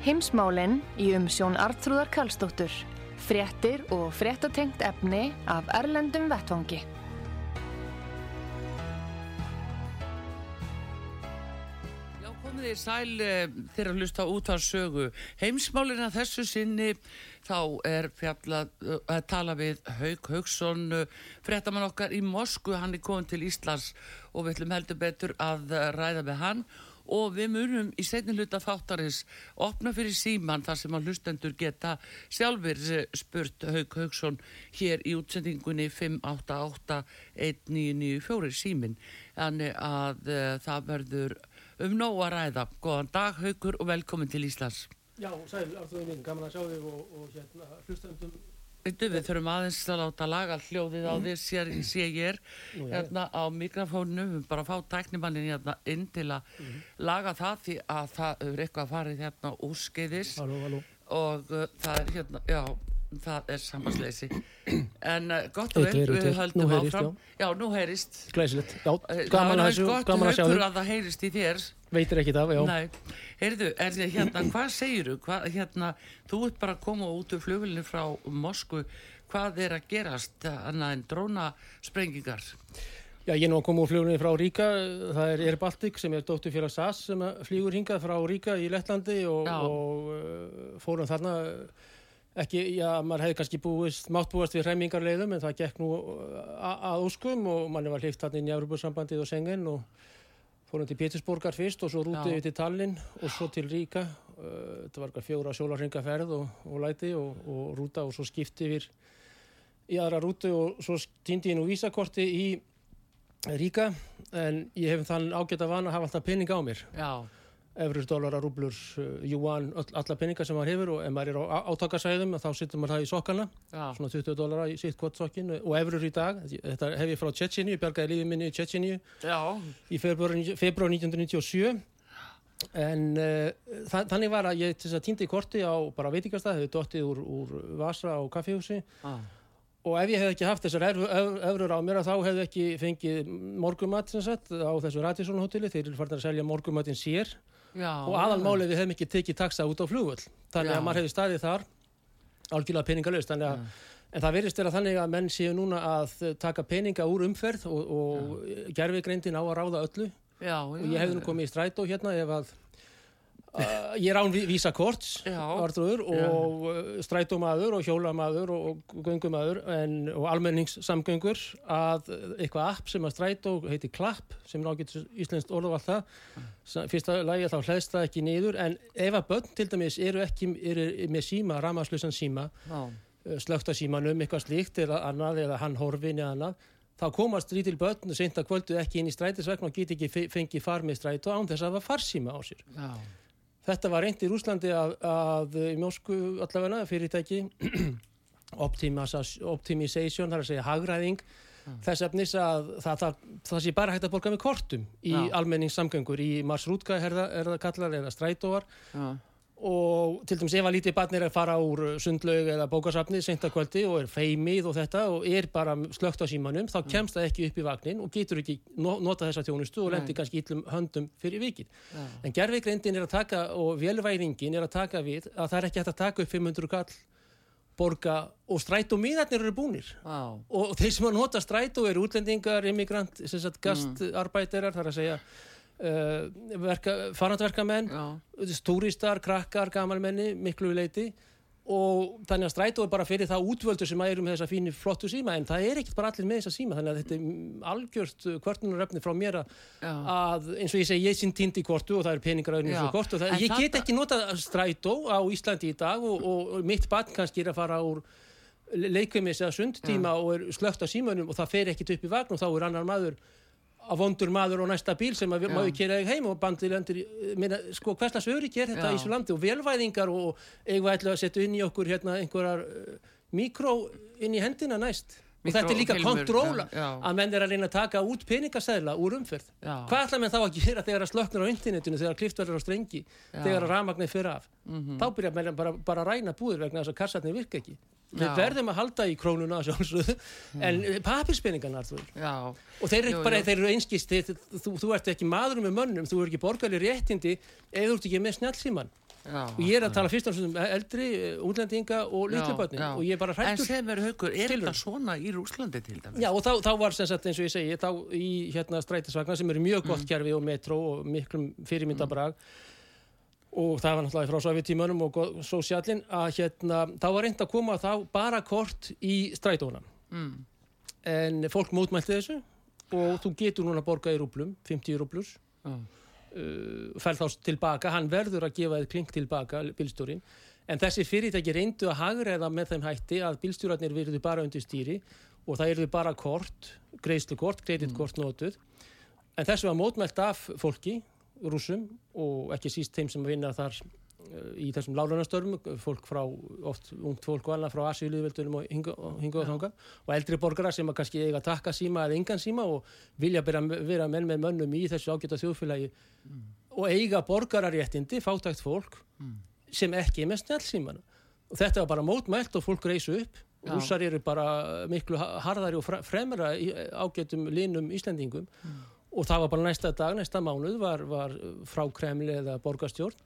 Heimsmálinn í umsjón Artrúðar Karlsdóttur. Fréttir og fréttatengt efni af Erlendum Vettvangi. Já, komið þið sæl uh, þegar að hlusta út af sögu. Heimsmálina þessu sinni þá er fjallað uh, að tala við Haug Haugsson, uh, fréttamann okkar í Mosku, hann er komin til Íslands og við ætlum heldur betur að ræða með hann og við munum í setni hluta þáttarins opna fyrir síman þar sem að hlustendur geta sjálfur uh, spurt Haug Haugsson hér í útsendingunni 588-1994 símin. Þannig að uh, það verður um nóg að ræða. Góðan dag Haugur og velkomin til Íslands. Já, sæl, minn, gaman að sjá þig og, og hérna hlustandum. Við þurfum aðeins að láta laga hljóðið á því sé, sé ég. Er hérna á mikrofónu, við bara fá tæknimannin hérna inn til að laga það því að það er eitthvað að fara hérna úrskeiðis. Og uh, það er hérna, já, það er sambansleysi. En uh, gott og vel, við höldum áfram. Já, nú heyrist. Glæsilegt. Já, Eh, gaman að þessu, gott sjá haukur þig. að það heyrist í þér. Veitir ekki það, já. Nei, heyrðu, er þið hérna, hvað segiru, hvað, hérna, þú ert bara að koma út úr flugvilinu frá Moskvu, hvað er að gerast annað en drónasprengingar? Já, ég er nú að koma úr flugunni frá Ríka, það er Air Baltic sem er dóttur félag SAS sem flýgur hingað frá Ríka í Lettlandi og, og uh, fórum þarna ekki, já, maður hefði kannski búist, mátt búast við hreimingarleiðum en það gekk nú a- að óskum og manni var hlift þarna inn í Európa-sambandið og Sengen og fórum til Pétursborgar fyrst og svo rútið við til Tallinn og svo til Ríka uh, þetta var eitthvað fjóra sjólarringaferð og, og læti og, og rúta og svo skipti yfir í aðra rútu og svo týndi ég nú vísakorti í Ríka en ég hef þann ágæta van að hafa alltaf peninga á mér. Já, efrur, dólarar, rúblur, júan öll, alla peninga sem maður hefur og ef maður er á átakasæðum þá sittur maður það í sokkana já, svona 20 dólara í sitt kvot sokkin og efrur í dag, þetta hef ég frá Tjetjini ég bjargaði lífið minni í Tjetjini já, í februar, februar 1997 en uh, þa þannig var að ég til þess að týndi korti á bara veitingastað, hefði dottið úr, úr vasa á kaffihúsi. Já, og ef ég hef ekki haft þessar evrur á mér þá hefði ekki fengið morgumat á þessu Radisson hóteli þeir eru farin að selja morgumatinn sér já. og aðalmálið við hefum ekki tekið taxa út á flugvöll. Þannig að maður hefði staðið þar algjörlega peningalust að En það verðist vera þannig að menn séu núna að taka peninga úr umferð og, og gerfigreindin á að ráða öllu. Já, og ég hefði nú komið í strætó hérna ef að uh, ég er án ví- vísakorts Já. Arþrúður, og uh, strætómaður og hjólamaður og, og göngumaður en, og almenningssamgöngur að eitthvað app sem að strætó heitir Klapp sem er ágætt íslenskt orðu alltaf Sa- fyrsta lagi þá hlæðst það ekki niður en ef að börn til dæmis eru ekki eru með síma, ramaðslusan síma Já, slögt að símanum eitthvað slíkt eða annað eða hann horfin eða annað þá komast lítil börn seint að kvöldu ekki inn í strætisvegn og get ekki fe- fengið far með strætó án þess að hafa farsíma á sér. já, Þetta var reynd í Rúslandi að, að í mjósku allavegna fyrirtæki optimization, það er að segja hagræðing þess efnis að það, það, það sé bara hægt að borga með kortum í Já. almenningssamgöngur. Í Marsrútka er, það- er kallar eða strætóar já, og til dæmis ef að lítið barn er að fara úr sundlaug eða bókasafni sent að kvöldi og er feimið og þetta og er bara slögt á símanum þá kemst það ekki upp í vagnin og getur ekki no nota þessa þjónustu og Nei. lendir kannski illum höndum fyrir vikið. já, En gerfigreindin er að taka og velværingin er að taka við að það er ekki hægt að taka upp 500 kall borga og strætó miðarnir eru búnir. Já, og þeir sem að nota strætó eru útlendingar, immigrant, sem sagt gastarbæterar, þar að segja uh, verka, farandverkamenn túristar, krakkar, gamalmenni miklu leiti og þannig að strætó er bara fyrir það útvöldu sem að eru með þessa fínu flottu síma. En það er ekkert bara allir með þessa síma. Þannig að þetta er algjört kvörtunaröfni frá mér að, eins og ég segi, ég sinn týndi kortu og það peningar auðvitað Já. þessu kortu. Og það, ég get ekki notað strætó á Íslandi í dag og, og, og mitt barn kannski er að fara úr leikvemis eða sundtíma og er slögt á símanum og það fer ekkit upp í vagn og þá er annar maður að vondur maður á næsta bíl sem að Já. maður kera heim og bandið lendir í- meina, sko hverslas öryggi er þetta Já. í þessu landi og velvæðingar og eigum við ætla að setja inn í okkur hérna einhverjar uh, mikró inn í hendina næst og þetta er líka kontróla já, já. að menn er að reyna að taka út peningasæðla úr umferð Já. hvað ætla menn þá að gera þegar að slöknur á internetinu þegar klift verður á strengi þegar að rafmagnir fyrir af Mhm. þá byrja menn bara, bara að ræna búður vegna þess að kassarnir virka ekki við Já. verðum að halda í krónuna sjálfsögðu en papirspenningarnar þú Já, og þeir eru Jú, bara, jú. þeir eru einskist þeir, þú, þú ert ekki maður með mönnum þú eru ekki borgarlega réttindi ef þú ert ekki með snjálfsíman já. og ég er að tala fyrst og fremst um eldri, eh, útlendinga og já. og ég er bara En hrættur sem er haukur, er þetta svona í Rúslandi til dæmis? Já og þá, þá var sem sagt eins og ég segi þá í hérna strætisvagnar sem eru mjög gott kerfi og metró og miklum fyrirmyndabrag og það var náttúrulega frá sovjetímanum og sósíallinn að hérna þá var reynd að koma þá bara kort í strætóna Mm. en fólk mótmælti þessu og þú getur núna að borga í rúblum 50 rúblur Já. Uh, fær þá tilbaka, hann verður að gefa þið klink tilbaka, bílstjórin en þessi fyrirtæki reyndu að hagræða með þeim hætti að bílstjórarnir verður bara undir stýri og það eru bara kort greiðslukort, kreditkort notuð. En þessu var mótmælt af fólki rússum og ekki síst þeim sem vinna þar í þessum lálunastörfum, fólk frá oft ungt fólk og annað frá Asíuliðveldunum og hinga og, þanga og eldri borgara sem að kannski eiga að takka síma eða engan síma og vilja vera, vera menn með mönnum í þessu ágæta þjóðfélagi og eiga borgararéttindi, fátækt fólk sem ekki er með snjálfsímana og þetta var bara mótmælt og fólk reysu upp. Já. rússar eru bara miklu ha- harðari og fremra í ágætum linum Íslendingum. Og það var bara næsta dag, næsta mánuð var, var frá Kremli eða borgarstjórn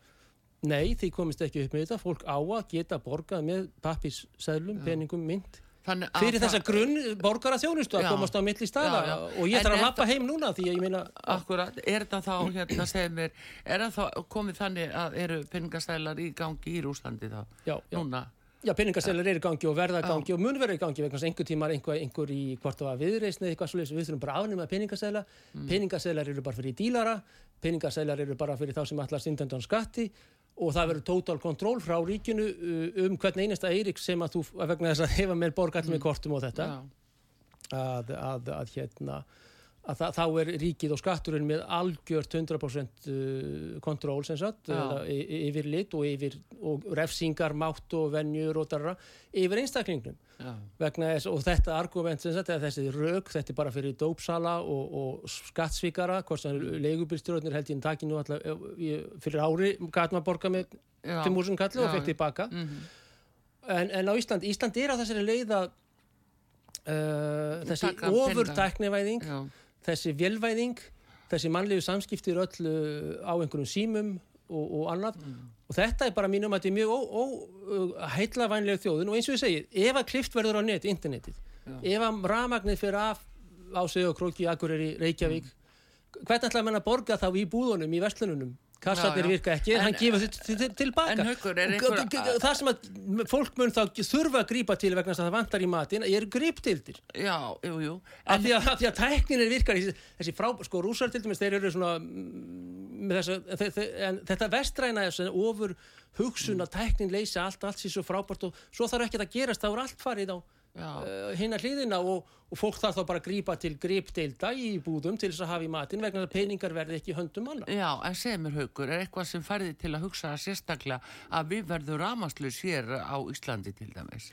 nei, því komist ekki upp með þetta fólk á að geta borgað með pappisseðlum, peningum, mynd Þannig að fyrir það- þessa grunn borgara þjónustu að Já. komast á milli staða Já, já. og ég þarf er að lappa heim núna því að ég meina Akkurat, er þetta þá, hérna segir mér, er það þá komið þannig að eru peningastælar í gangi í Rúslandi þá? já, já. Núna? Já, peningaselar eru í gangi og verða í gangi og mun verða í gangi vegna að einhver tímar einhver, einhver í hvort það var viðreisn eða eitthvað svolítið við þurfum bara að afnema peningasela Mm. peningaselar eru bara fyrir dílara peningaselar eru bara fyrir þá sem ætla að stinda undan skatti og það verður total control frá ríkinu uh, um hvern einasta eirik sem að þú vegna þess að hefa með borg allir með kortum og þetta Mm. Að, að, að hérna að það, þá er ríkið og skatturinn með algjört 100% uh, kontról sem sagt, yfir lit og yfir og refsingar, mátt og venjur og darra, yfir einstaklingnum. Já, vegna þess, og þetta argument sem sagt, þessi rauk, þetta er bara fyrir dópsala og, og skattsvíkara hvort sem leigubilstjórnir held ég en taki nú alltaf, fyrir ári gæt maður borga með. 5.000 kalli og fekk tilbaka. Mhm. en, en á Ísland, Ísland er á þessari leið að uh, þessi ofurtæknivæðing þessi velvæðing þessi mannlegu samskiptir öll uh, á einhverjum símum og, og annað. Og þetta er bara mínum að þetta er mjög uh, heillavænleg þjóðin. Og eins og ég segi, ef að klift verður á net, internetið, ef að rafmagnið fyrir af á sig og króki, Akureyri, Reykjavík hvernig ætlaði menn að borga þá í búðunum, í verslununum kassarnir virka ekki, en, hann gefur þetta til, til, tilbaka er það sem að fólk mun þá þurfa að grípa til vegna þess að það vantar í matinn, eru gríptildir já, jú, jú. af því að, því að tækninir virkar þessi, þessi frá, sko rússar til dæmis þeir eru svona mm, með þess að þetta vestræna er svona ofur hugsun að tæknin leysa allt, allt sér svo frábært og svo þarf ekki að gerast, þá er allt farið á Já. uh, hinna hliðina og, og fólk þarf þá bara að grípa til gripdeilda í búðum til þess að hafa í matinn vegna þess að peningar verði ekki höndum manna Já, en segir mér haukur, er eitthvað sem færði til að hugsa sérstaklega að við verðum ramaslus hér á Íslandi til dæmis?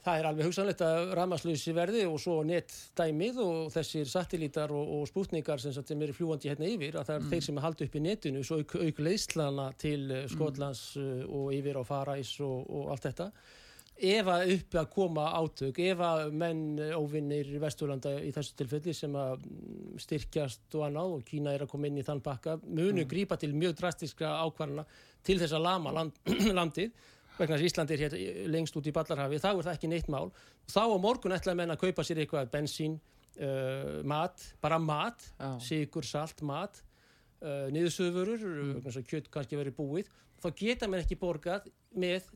Það er alveg hugsanlegt að rafmagnslausi verði og svo netdæmið og þessir satellítar og, og spútningar sem, sem eru fljúandi hérna yfir að það er þeir sem halda upp í netinu svo auk, auk leiðslana til mm. Skotlands uh, og yfir á Farais og, og allt þetta ef að upp að koma átök ef að menn óvinnir Vesturlanda í þessu tilfelli sem að mm, styrkjast og annað og Kína er að koma inn í þann bakka munu grípa til mjög drastiska ákvarðana til þess að lama land, landið vegna þess að Ísland er hér lengst út í Ballarhafi, þá er það ekki neitt mál þá á morgun ætla menn að kaupa sér eitthvað bensín, uh, mat bara mat, Já. sigur, salt, mat uh, niðursöfurur mm. að kjött kannski verið búið þá geta menn ekki borgað með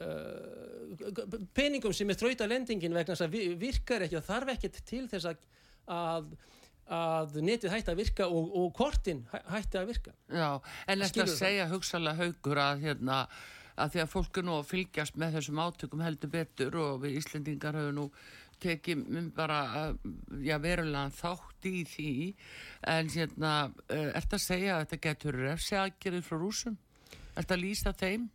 uh, peningum sem er þrauta lendingin vegna þess að vi- virkar ekki, það þarf ekkert til þess að, að að netið hætti að virka og, og kortin hæ- hætti að virka Já, en eftir að segja hugsalega haukur að hérna að því að fólk er nú að fylgjast með þessum átökum heldur betur og við Íslendingar höfum nú tekið bara já, verulega þátt í því en hérna, er þetta að segja að þetta getur refsi aðgerið frá rúsum? Er þetta að lýsa þeim?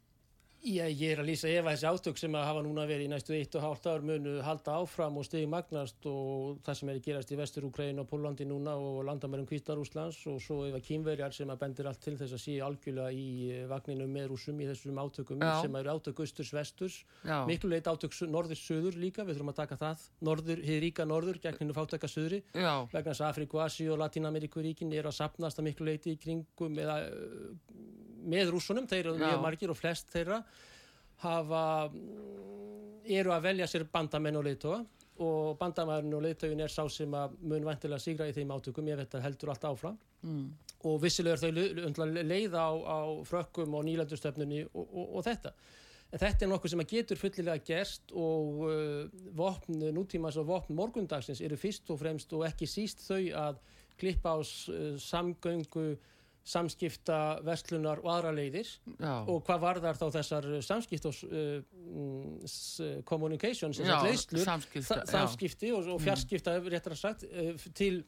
Já, ég er að lýsa ef að þessi átök sem að hafa núna verið í næstu 1,5 ár munu halda áfram og stegi magnast og það sem er að gerast í Vestur-Ukraín og Pólandi núna og landamærum Kvítarúslands og svo ef að kýmverjar sem að bendir allt til þess að sé algjörlega í vagninu með rúsum í þessum átökum Já. sem eru átök austurs-vesturs, miklu leit átök norður-söður líka, við þurfum að taka það norður, hér ríka norður, gegn hennu fátæka söðri, vegna þess að Afríku, Asi og Latinameríkuríkin er að sapnast að miklu leiti í kringum eða með rúsunum, þeir eru mjög margir og flest þeirra hafa, eru að velja sér bandamenn og leiðtoga. Og bandamæðurinn og leiðtögin er sá sem að mun vantilega sigra í þeim átökum, ég veit að heldur allt áfram. Mm. og vissilega er þau leiða á, á frökkum og nýlandustöfnunni og, og, og þetta. En þetta er nokkuð sem að getur fullilega gerst og uh, vopn, nútímas og vopn morgundagsins eru fyrst og fremst og ekki síst þau að klippa á uh, samgöngu samskipta, verslunar og aðra leiðir Já. og hvað var þar þá þessar samskipt og uh, uh communication, þessar leiðslur samskipti og, og mm. fjarskipta réttar að sagt til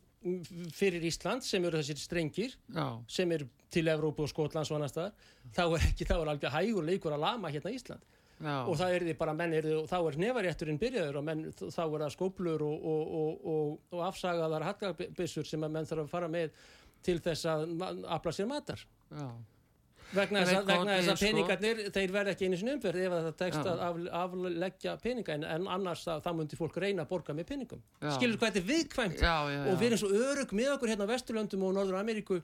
fyrir Ísland sem eru þessir strengir Já. sem eru til Evrópu og Skotlands og annar staðar, þá er ekki, þá er alveg hægur leikur að lama hérna Ísland Já. og það er því bara menn, er, þá er nefarétturinn byrjaður og menn, þá er það skóplur og, og, og afsagaðar hattarbissur sem að menn þarf að fara með til þess að afla sér matar Já. vegna þess að, vegna að sko. peningarnir sko. þeir verða ekki einu sinni umferð ef það tekst að af, afleggja peninga en, annars að, það myndir fólk reyna að borga með peningum já. skilur hvað þetta er viðkvæmt já, já, og við erum svo örug með okkur hérna á Vesturlöndum og Norður Ameríku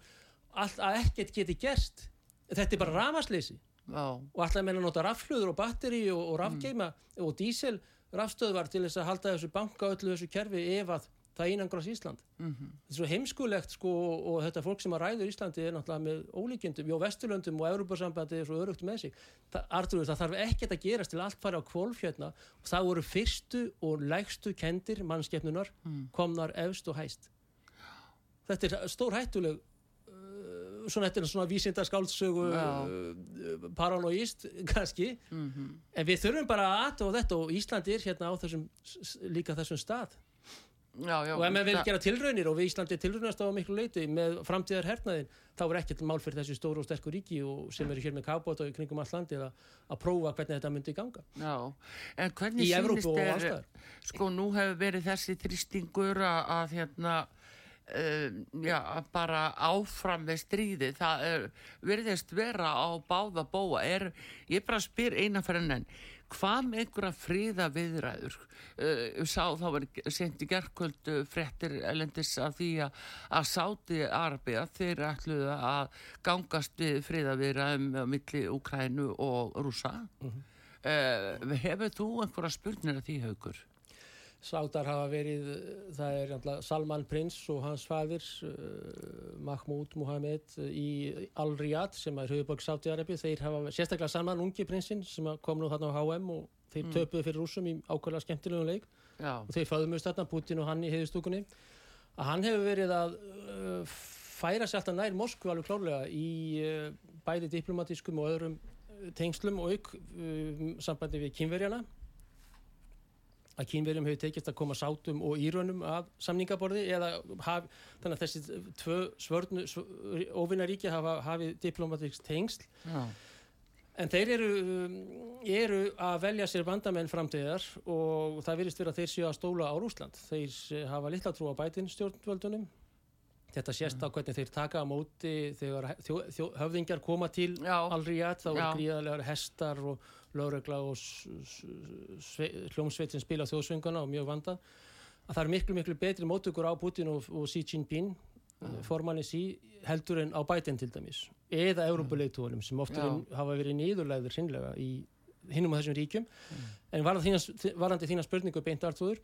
að ekkert geti gerst þetta er bara ramasleysi og alltaf meina að nota rafluður og batteri og, og rafgeima mm. og dísel rafstöðvar til þess að halda þessu banka öllu þessu kerfi ef að það einangrast Ísland. Mm -hmm. þetta er svo heimskulegt sko og þetta fólk sem að ræður Íslandi er náttúrulega með ólíkjöndum já Vesturlöndum og Európa-sambandi er svo örugt með sig. Það, Artur, það þarf ekkert að gerast til allt fara á kvolfjörna og það voru fyrstu og lægstu kendir mannskeppnunar mm. komnar efst og hæst. Þetta er stór hættuleg uh, svona þetta er svona vísindarskáldsögu uh, paranoíst kannski. Mm -hmm. en við þurfum bara að aðtóða þetta og Íslandi er hérna á þessum líka þessum stað Já, já, og ef maður vil gera tilraunir og við Íslandi tilraunast á miklu leiti með framtíðar hernaðin þá er ekkert mál fyrir þessu stóru og sterku ríki og sem eru hér með kábót og kringum all landi að, að prófa hvernig þetta myndi ganga. Já, en hvernig sýnist er sko nú hefur verið þessi tristingur að, að hérna já, bara áfram með stríði það er, verðist vera á báða bóa er, ég bara spyr einanferðin en hvað með einhverja fríða viðræður uh, sá þá var sent í gerðkvöldu frettir elendis af því að, að Sáti Arabia þeir ætluðu að gangast við fríða viðræðum á milli Ukrænu og Rúsa uh -huh. uh, hefur þú einhverja spurnir af því haugur? Sátar hafa verið, það er Salman Prins og hans fadir uh, Mahmoud Mohamed í Al-Riyadh sem er höfuborg Sáti-Arabi þeir hafa, sérstaklega Salman ungi prinsinn sem kom nú þarna á HM og þeir mm. töpuði fyrir rúsum í ákveðlega skemmtilegum leik Já. og þeir föðumust þarna, Putin og hann í heiðustúkunni að hann hefur verið að uh, færa sér alltaf nær Moskvu alveg klárlega í bæði diplomatískum og öðrum tengslum og auk sambandi við kynverjana að kínverjum hefur tekist að koma sátum og írönum af samningaborði eða haf, þannig að þessi tvö svörnu óvinnaríki hafa hafið diplomatíks tengsl. Já. en þeir eru, eru að velja sér bandamenn framtíðar og það virðist verið að þeir séu að stóla á Rúsland þeir hafa litla trú á bætin stjórnvöldunum. Þetta sést á hvernig þeir taka á móti þegar höfðingjar koma til Al-Riyadh, þá er gríðarlegar hestar og lögregla og hljómsveit sem spila þjóðsvönguna og mjög vanda að það er miklu miklu betri mótökur á Putin og, og Xi Jinping mm. formanni Xi heldur en á Biden til dæmis eða Európa-leitúanum sem ofta hafa verið nýðurlæður sinnlega í hinnum á þessum ríkjum mm. en varandi þína spurningu beint artúður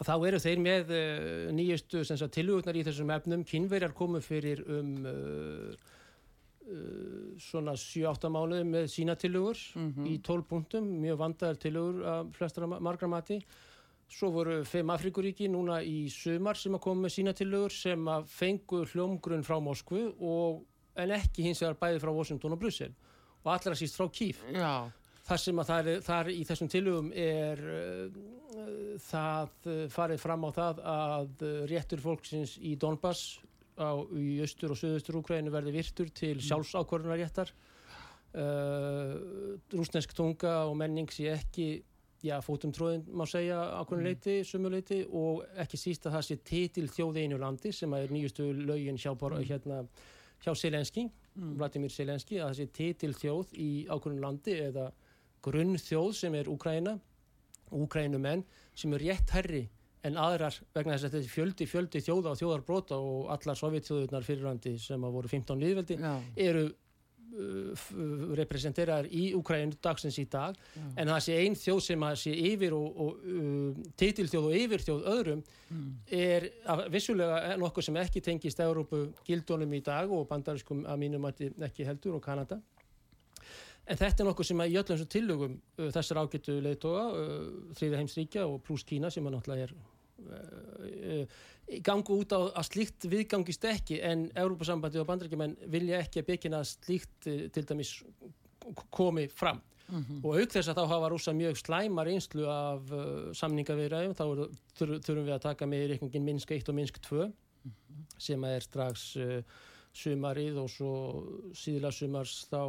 þá eru þeir með uh, nýjustu tilugurnar í þessum efnum kynverjar komu fyrir um Uh, svona 7-8 mánuði með sína tilugur mm -hmm. í 12 punktum, mjög vandaðar tilugur af flestra margra mati. Svo voru fem Afrikuríki núna í sömar sem að koma með sína tilugur sem að fengu hljómgrunn frá Moskvu og, en ekki hins vegar bæði frá Washington og Brussel og allra síst frá Já, þar sem að það er, þar í þessum tilugum er uh, það farið fram á það að uh, réttur fólksins í Donbass á, í austur og söðustur Úkrænu verði virtur til sjálfsákvörðunar réttar uh, rúsnesk tunga og menning sé ekki já, fótum tróðin má segja ákveðin leiti, sumuleiti og ekki síst að það sé titil þjóði einu landi sem er nýjustu lögin hjá, mm. hérna, hjá Selenski, Vladimir Selenski að það sé titil þjóð í ákveðin landi eða grunnþjóð sem er Úkræna, Úkrænumenn sem er rétt herri en aðrar vegna þess að þetta er fjöldi, fjöldi þjóða og þjóðarbrota og allar sovjetþjóðurnar fyrirrandi sem að voru 15 liðveldi já, eru uh, representeraðar í Úkrænu dagsins í dag Já. en það sé ein þjóð sem að sé yfir og, og uh, titilþjóð og yfirþjóð öðrum Mm. er vissulega nokkuð sem ekki tengist Európu gildunum í dag og bandariskum að mínum ekki heldur og Kanada en þetta er nokkuð sem að í öllum þessum tillögum uh, þessar ágættu leiðtoga uh, þriða heimsríkja og pluss Kína sem að náttúrulega er uh, uh, gangu út á að slíkt viðgangist ekki. En Európa-sambandi og bandarækjumenn vilja ekki að byggina slíkt uh, til dæmis komi fram. Mhm. og auk þess að þá hafa rúsa mjög slæma reynslu af uh, samningaviðræðum þá eru- þur, þurfum við að taka með í reikningin Minsk 1 og Minsk 2 sem er strax sumarið og svo síðla sumars þá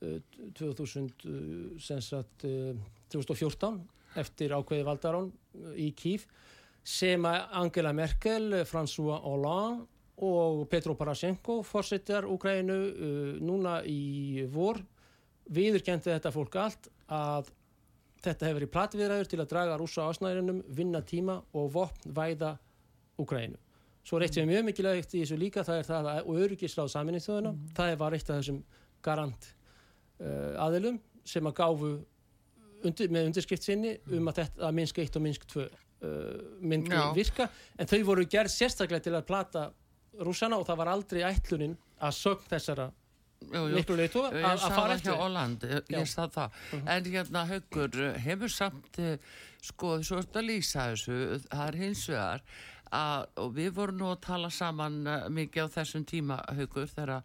2000 uh, sem sagt uh, 2014 eftir ákveði valdarán uh, í Kíf sem Angela Merkel, François Hollande og Petro Poroshenko fórsetjar Úkrænu núna í vor viðurkendi þetta fólk allt að þetta hefur verið platviðræður til að draga rúsa ásnæðinum, vinna tíma og vopn væða Úkrænu. Svo er eitt sem er mjög mikilvægt í þessu líka, það er það að og öryggisráð saminnið þjóðuna, það var eitt af þessum garant aðilum sem að gáfu undir, með undirskrift sinni um að þetta að Minsk 1 og Minsk 2 uh, myndi Já. virka, en þau voru gerð sérstaklega til að plata rússana og það var aldrei ætlunin að sögn þessara miklu leitóa Ég að fara það eftir. Holland, ég, Já. ég sá það. En hérna, Haugur, hefur samt, eh, sko, þú ert að lýsa þessu, það er hins vegar, að, og við vorum nú að tala saman eh, mikið á þessum tíma, Haugur, þegar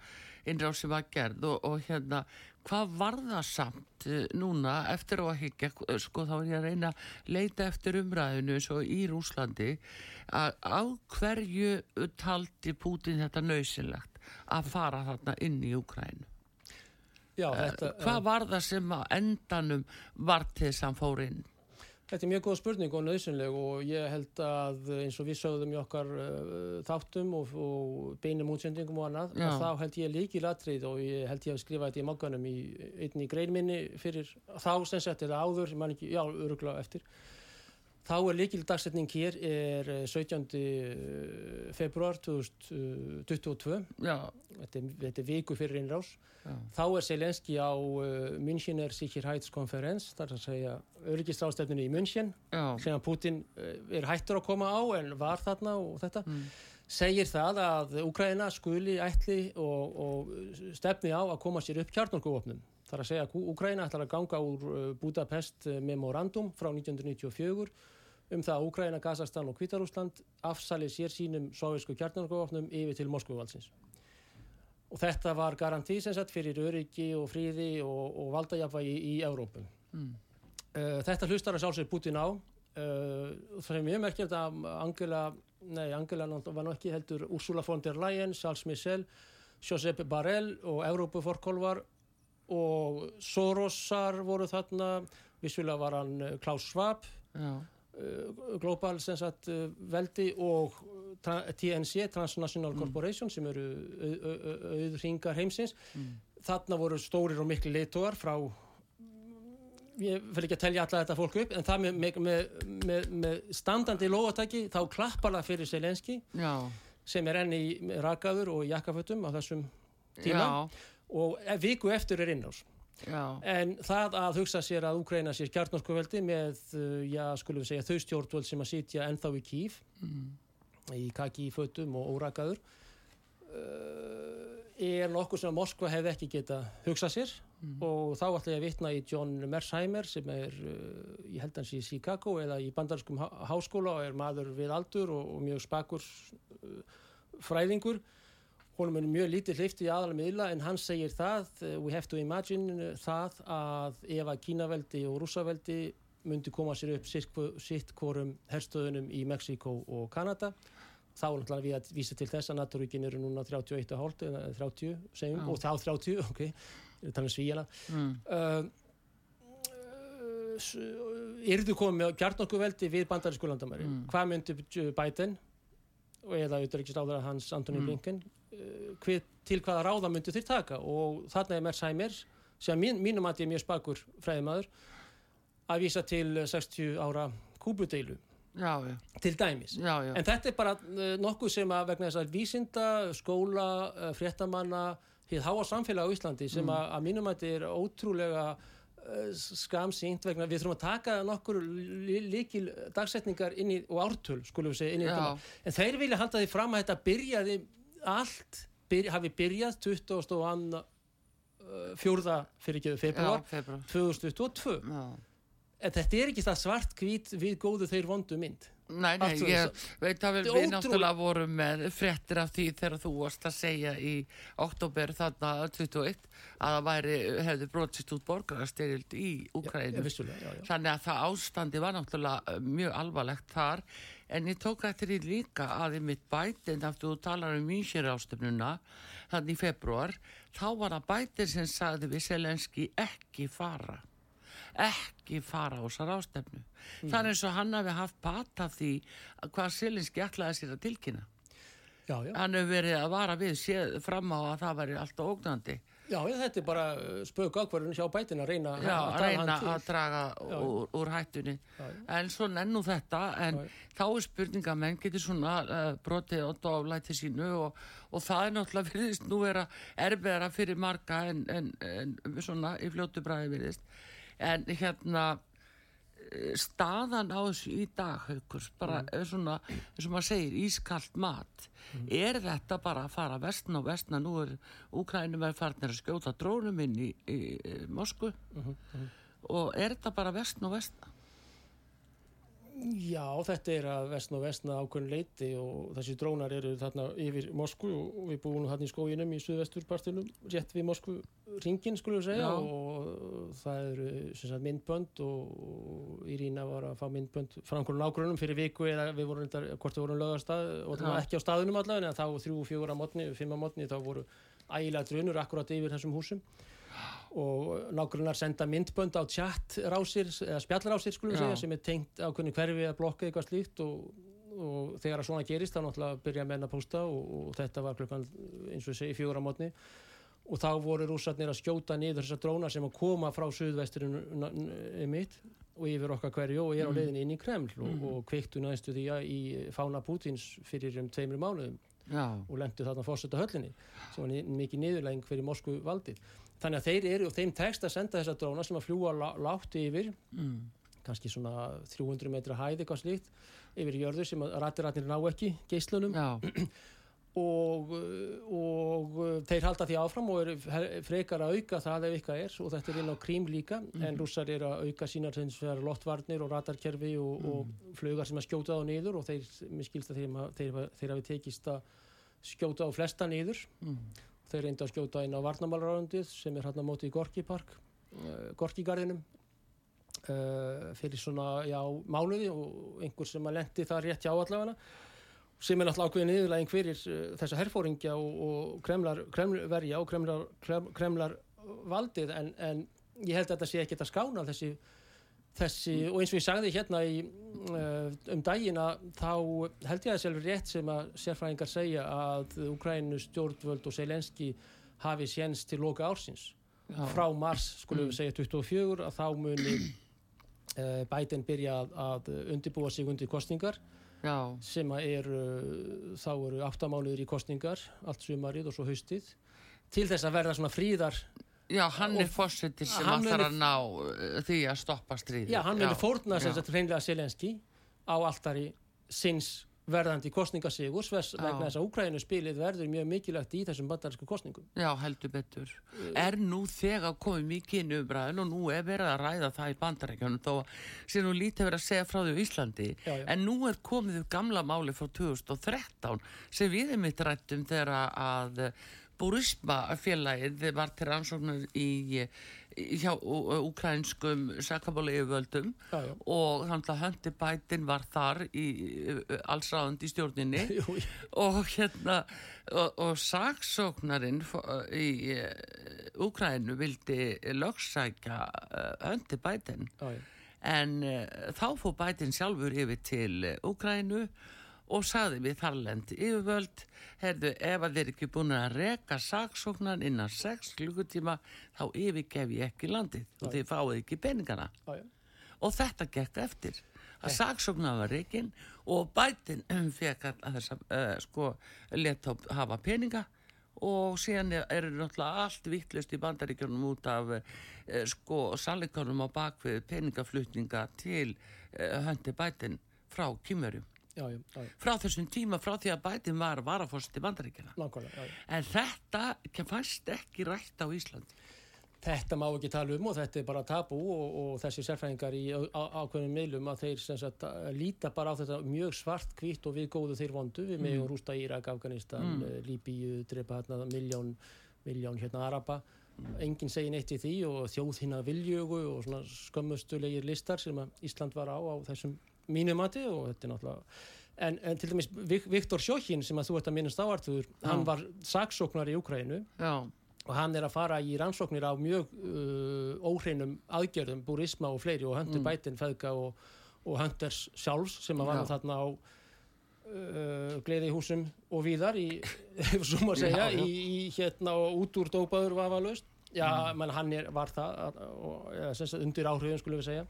innrási var gerð og, og hérna, hvað var það samt eh, núna eftir á að higgja, eh, sko, þá er ég að reyna að leita eftir umræðinu eins og í Rúslandi, að á hverju taldi Pútin þetta nöysilegt að fara þarna inn í Ukrænu? Já, þetta, Hvað var það sem að endanum var til þess að hann fór inn? Þetta er mjög góð spurning og nöðsynleg og ég held að eins og við sögðum í okkar uh, þáttum og, og beinum útsendingum og annað, að þá held ég líki latrið og ég held ég að skrifa þetta í mokkanum í einn í greinminni fyrir þá sem sett eða áður, ég man ekki, já, öruglega eftir. Þá er líkil dagsetning hér er eh, 17. februar 2022, Já, þetta er, þetta er viku fyrir innrás. já, Þá er Selenski á uh, Münchener Sicherheitskonferens, þar að segja öryggisrástefninu í München, já, sem að Putin uh, er hættur að koma á en var þarna og þetta, Mm. segir það að Ukraina skuli ætli og, og stefni á að koma sér upp kjarnorkuvopnum. Þar að segja að Ukraina ætlar að ganga úr uh, Budapest memorandum frá 1994 um það að Ukraina, Kazakstan og Kvítarúsland afsali sér sínum sovjesku kjarnorkuvopnum yfir til Moskvuvaldsins. Og þetta var garantí sem sagt fyrir öryggi og fríði og, og valdajafvægi í Evrópum. Mm. Uh, þetta hlustar að sjálfsögur Putin á. Uh, það er mjög merkjart að Angela, nei Angela náttúrulega var nú ekki heldur Ursula von der Leyen, Charles Michel, Josep Barrel og Evrópuforkolvar og Sorosar voru þarna, vissulega var hann uh, Klaus Schwab, já, Global sem sagt, uh, veldi og tra TNC, Transnational Corporation sem eru auðringar heimsins. Mm. Þarna voru stórir og miklu leitógar frá ég fyrir ekki að telja alla þetta fólk upp en það með, með, með, með, standandi lógatæki þá klappar það fyrir Selenski já, sem er enn í rakaður og jakkafötum á þessum tíma. Já, og viku eftir er innás já, en það að hugsa sér að Úkræna sér kjarnorkuveldi með, uh, já, skulum við segja þau stjórnvöld sem að sitja ennþá í kýf mm. í kaki í fötum og órakaður uh, er nokkuð sem Moskva hefði ekki geta hugsað sér. Og þá ætla ég að vitna í John Mersheimer sem er, uh, ég held hans í Chicago eða í bandarskum há háskóla og er maður við aldur og, og mjög spakur fræðingur honum er mjög lítið hleyft í aðalega miðla en hann segir það, uh, we have to imagine uh, það að ef að Kínaveldi og Rússaveldi myndi koma sér upp sitt, hvorum herstöðunum í Mexiko og Kanada þá er náttúrulega við að vísa til þess að naturíkin eru núna 31,5 eða 30 segjum, Já. og þá 30, ok þannig um svíjana mm. uh, Yrðu komið með gjarnorkuveldi við bandarísku landamæri Mm. hvað myndi Biden eða auðvitaðriksráður hans Antoni Mm. Blinken uh, hvið, til hvaða ráða myndi þeir taka og þarna er Mersheimer sem mín, mínum að ég er mjög spakur fræðimaður að vísa til 60 ára kúbudeilu já, já, til dæmis já. En þetta er bara uh, nokkuð sem að vegna þess að vísinda, skóla, uh, fréttamanna, hér háa samfélag á Íslandi sem Mm. að, mínum að þetta er ótrúlega skamsýnt vegna við þurfum að taka nokkur líkil dagsetningar inn í, og ártöl skulum við segja inn í þetta. En þeir vilja halda því fram að þetta byrjaði allt, byr, hafi byrjað 20. og anna, uh, fjórða fyrir ekki já, februar februar 2022. já. En þetta er ekki það svart hvít við góðu þeir vondu mynd. Nei, nei, svo- ég veit að við, ótrúlega- náttúrulega vorum með fréttir af því þegar þú varst að segja í oktober þarna 21 að það væri, hefði brotist út borgarastyrjöld í Ukraínu. vissulega, já, já. Þannig að það ástandi var náttúrulega eh, mjög alvarlegt þar en ég tók eftir því líka að í mitt bætin aftur þú talar um München ástöfnuna þannig í februar þá var það bætin sem sagði við Selenski ekki fara ekki fara á þessar ástefnu Mm. það er eins og hann hafi haft pat af því að hvað Selenski ætlaði sér að tilkynna Já, já. hann hefur verið að vara við fram á að það væri alltaf ógnandi Já, þetta er bara uh, spök ákvarðun hjá bætin að reyna Já, að draga reyna að draga úr, úr hættunni. Já, en svona ennú þetta en þá er spurningamenn getur svona uh, brotið og doflæti sínu og, og það er náttúrulega virðist nú vera erfiðara fyrir marga en, en, en svona í fljótu bræði virðist. En hérna staðan á þessu í dag haukurs, bara Mm. svona eins og maður segir, ískalt mat. Er þetta bara að fara vestna og vestna nú er Úkrænum er farnir að skjóta drónum inn í, í, í Moskvu. Mhm, og er þetta bara vestna og vestna Já, þetta er að vestna og vestna ákveðin leiti og þessi drónar eru þarna yfir Moskvu og við búum nú þarna í skóginum í suðvesturpartinum, rétt við Moskvu ringin skulum við segja Já. og það eru myndbönd og Irína var að fá myndbönd frá einhverjum nágrunum fyrir viku eða við vorum reyndar, hvort við vorum lögastað og það var ekki á staðunum allavega en þá þrjú, fjögur að mótni, fimm að mótni þá voru ægilega drunur akkurat yfir þessum húsum og nágrunnar senda myndbönd á chat rásir eða spjallrásir skulum við segja sem er tengt ákveðinu hverfi að blokka eitthvað slíkt og, og þegar að svona gerist þá náttúrulega byrja menn að posta og, og þetta var klukkan eins og ég segi á mótni og þá voru rússarnir að skjóta niður þessar drónar sem að koma frá suðvesturinn mitt og yfir okkar hverju og er á leiðinni inn í Kreml og, og kveiktu næstu því að í fána Pútins fyrir um tveimur mánuðum já, og lendu þarna fórseta höllinni sem var mikið niðurlæging fyrir Moskvu valdið. Þannig að þeir eru og þeim tekst að senda þessa dróna sem að fljúa lá, látt yfir, mm, kannski svona 300 metra hæð eitthvað slíkt, yfir jörðu sem að rættiratnir ná ekki geislunum. Já, og, og uh, þeir halda því áfram og eru frekar að auka það ef eitthvað er og þetta er inn á krím líka en rússar eru að auka sínar loftvarnir og ratarkerfi og, og flugar sem að skjóta á niður og þeir, mér skilst að þeir, þeir, þeir hafi tekist að skjóta á flesta niður. Mm, þeir reynda að skjóta inn á varnamálarárundið sem er hérna á móti í Gorki Park uh, Gorki garðinum. Uh, fyrir svona, já, mánuði og einhver sem að lendi það rétt hjá allafana sem er náttúrulega ákveðin niðurlæging fyrir uh, þessa herfóringja og, og kremlar, kremlverja og kremlar, krem, kremlar valdið en, en ég held að þetta sé ekkert að skána þessi, þessi og eins og ég sagði hérna í, uh, um dagina þá held ég að sjálfur rétt sem að sérfræðingar segja að Ukrænu stjórnvöld og Selenski hafi séns til loka ársins. Já, frá mars skulum við segja 24 að þá muni uh, Biden byrja að, að undirbúa sig undir kostningar já, sem að eru þá eru áttamánuður í kostningar allt sumarið og svo haustið. Til þess að verða svona fríðar já, hann er Og fórsetir sem ætlar muni- að ná uh, því að stoppa stríði já, hann muni fórna sem já. sagt hreinlega Selenski á altari sinns verðandi kostningasígur vegna þess að Úkrænu spilið verður mjög mikilvægt í þessum bandarísku kostningum. Já, heldur betur. Er nú þegar komið mikið inn umræðin og nú er verið að ræða það í bandaríkjónum þó sé nú lítið verið að segja frá því í Íslandi já, já. en nú er komið gamla máli frá 2013 sem við erum mitt rættum þegar að Búrisma félagið var til rannsóknar í hjá ukrainskum já, já. og þannig að Hundi Biden var þar í allsraðandi í stjórninni. Og hérna og, og saksóknarinn í Ukraínu vildi lögsækja Hundi Biden já, en uh, þá fór Biden sjálfur yfir til Ukraínu og saði við þarlend yfirvöld herðu ef að þeir ekki búin að reka saksóknan innan 6 klukkutíma þá yfirgef ég ekki landið og þeir fáið ekki peningana. Æ. og þetta gekk eftir að saksóknan var reygin og bætin fekk að þess að uh, sko leta hafa peninga og síðan eru náttúrulega allt vittlust í bandaríkjörnum út af uh, sko salikonum á bakvið peningaflutninga til uh, höndi bætin frá kymverjum Já, já, frá þessum tíma, frá því að bætin var varaforst í bandaríkina en þetta fannst ekki rætt á Íslandi Þetta má ekki tala um og þetta er bara tabú og, og þessi sérfæðingar í ákveðnum meilum að þeir sagt, líta bara á þetta mjög svart kvitt og við góðu þeir vondu við með mm. rústa Írak, Afganistan, mm. Eh, Líbíu, drepa hérna miljón, miljón hérna Araba mm. enginn segir neitt í því og þjóð hinn að viljögu og svona skömmustulegir listar sem Ísland var á á þessum mínumati og þetta er náttúrulega en, en til dæmis Viktor Sjókin sem að þú ert að minnast áartuður hann var saksóknar í Ukrænu og hann er að fara í rannsóknir á mjög uh, óhreinum aðgerðum, búrisma og fleiri og höndur mm. bætin feðka og, og hönders sjálfs sem að var þarna á uh, gleði húsum og víðar í, svo maður segja, já, já. Í, í hérna og út úr dópaður vafalust já, mm. menn hann er, var það og, ja, undir áhrifin skulum við segja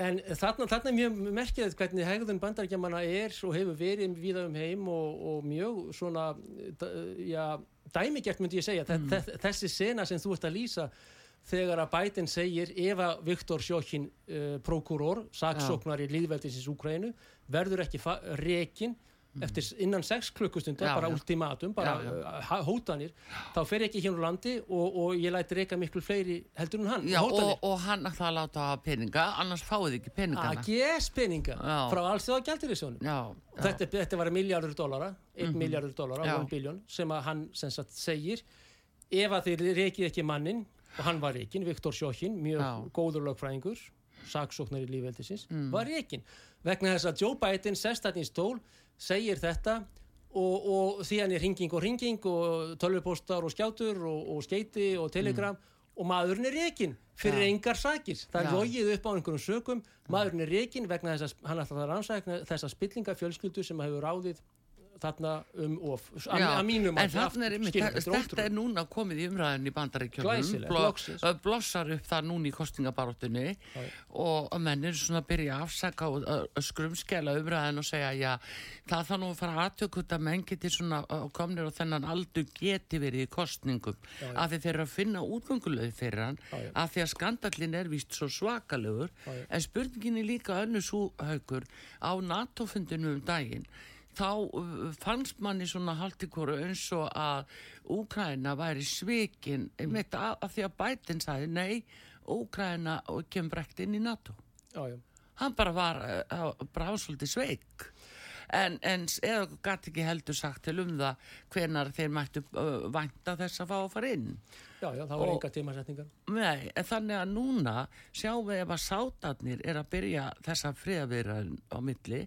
En þarna, þarna er mjög merkilegt hvernig hegðun bandarækjamanna er og hefur verið viða um heim og, og mjög svona, já, dæmigert myndi ég segja. Mm. Þessi sena sem þú ert að lýsa þegar að Biden segir ef að Viktor Sjókin, uh, prokuror, saksóknar í líðveldisins Úkrænu, verður ekki rekin. Eftir innan 6 klukkustundar, bara já. ultimatum bara já, já. Uh, hótanir þá fer ekki hérna úr landi og, og ég læti reyka miklu fleiri heldur en hann og, og hann ætla að láta peninga annars fáið ekki peningana AGS peninga frá alls þegar gæltir í sjónum þetta, þetta var miljardur dólara 1 mm -hmm. miljardur dólara, 1 biljón sem að hann sem sagt segir ef að þeir reykið ekki mannin og hann var reygin, Viktor Sjókin mjög góður lögfræðingur saksóknar í lífveldisins, mm. var reygin vegna þess að Joe Biden sest í stól segir þetta og, og síðan er ringing og ringing og tölvupostar og skjátur og, og skeiti og telegram mm. og maðurinn er reygin fyrir ja. engar sakir. Það er logið upp á einhverjum sökum, maðurinn er reygin vegna þess að hann ætla að rannsækna þessa spillingafjölskyldu sem hefur ráðið þarna um of að mínum að þetta er núna komið í umræðin í bandaríkjörnum blossar upp það núna í kostingabaróttunni og menn er svona að byrja að afsaka og skrumskela umræðin og segja já það þá nú að fara aðtökut að menn geti svona komnir og þennan aldur geti verið í kostningum já, já. að þeir fyrir að finna útgöngulegði fyrir hann já, að því að skandallin er vist svo svakalegur. En spurningin er líka önnu svo haugur á NATO-fundinu um daginn þá fannst manni svona haldikoru eins og að Úkræna væri svikin einmitt af, af því að Biden sagði nei, Úkræna kemur brekt inn í NATO já, já. hann bara var bara ásvöldi sveik en, en eða gæti ekki heldur sagt til um það hvenar þeir mættu uh, vanta þess að fá að fara inn? Já, já, það voru enga tímasetningar. Nei, en þannig að núna sjáum við ef að sátarnir er að byrja þessa friðavirðan á milli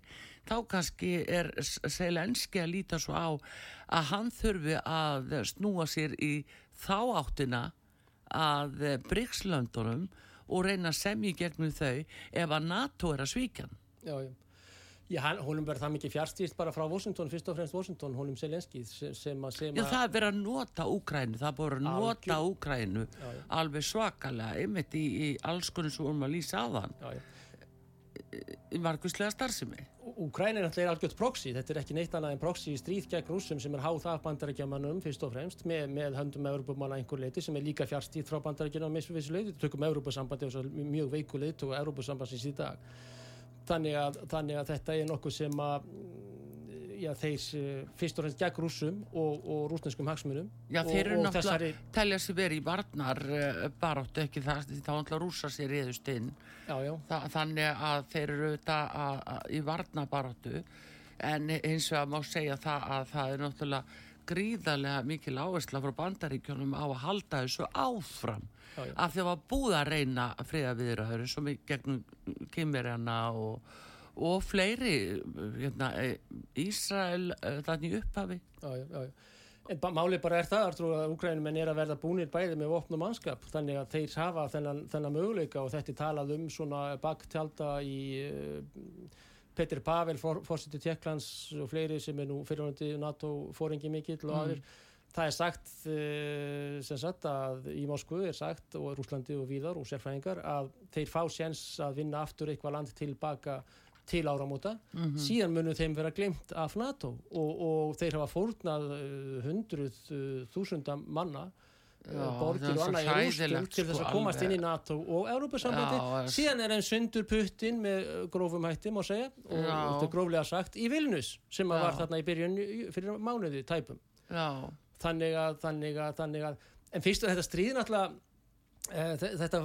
þá kannski er Selenski að líta svo á að hann þurfi að snúa sér í þá áttina að Brygslöndunum og reyna að semja gegnum þau ef að NATO er að svíkja Já, já Já, honum verður það mikið fjárstýrt bara frá Washington, fyrst og fremst Washington, honum Selenski sem, að... Já, það er verið að nota Úkrænu, það búin að nota Úkrænu alveg svakalega, einmitt í, í alls konar sem vorum að lýsa á þann. Í margvíslega starfsemi. Úkræn er náttúrulega algjört proxy þetta er ekki neitt annað en proxy í stríð gegn rúsum sem er háð af bandarækjamanum fyrst og fremst með, með höndum Európumanna einhver leiti sem er líka fjarstíð frá bandarækjana á misfissu leiti, þetta tökum Európusambandi mjög veiku leit og Európusambansins í dag þannig að, þannig að þetta er nokkuð sem að já, þeir uh, fyrst og fremst gegn rússum og, og rúsneskum hagsmunum Já, þeir eru náttúrulega, þessari, telja sér verið í varnar baráttu ekki það, þá náttúrulega rúsa sér reyðust inn. já, já, Þa, þannig að þeir eru auðvitað að- að- í varnabaráttu en eins og að má segja það að það er náttúrulega gríðarlega mikil áhersla frá bandaríkjónum á að halda þessu áfram Já, já. af því að var búið að reyna að friða viðraður eins og mig gegnum kymverjana og, og fleiri hérna, eh, Ísrael eh, þannig í upphafi. En málið bara er það, Artrú, að Úkrænumenn er að verða búnir bæði með vopn og mannskap, þannig að þeir hafa þennan, þennan möguleika og þetta er talað um svona baktjalda í uh, Petir Pavel, for, fórsettu Tjekklands og fleiri sem er nú fyrirhandi NATO fóringi mikill og aðrir. Það er sagt, uh, sem sagt, að í Moskvu er sagt og Rúslandi og víðar og sérfræðingar að þeir fá séns að vinna aftur eitthvað land tilbaka til áramóta. Síðan munum þeim vera glemt af NATO og, og þeir hafa fórnað uh, hundruð uh, þúsunda manna Já, borgir og annað í rústum til þess sko, að komast alveg. inn í NATO og Európa-sambandi síðan er einn sundur puttin með grófum hætti má segja og þetta er gróflega sagt í Vilnus sem var þarna í byrjun fyrir mánuði tæpum. Já, þannig að, þannig að, þannig að en fyrst og þetta stríð náttúrulega e, þetta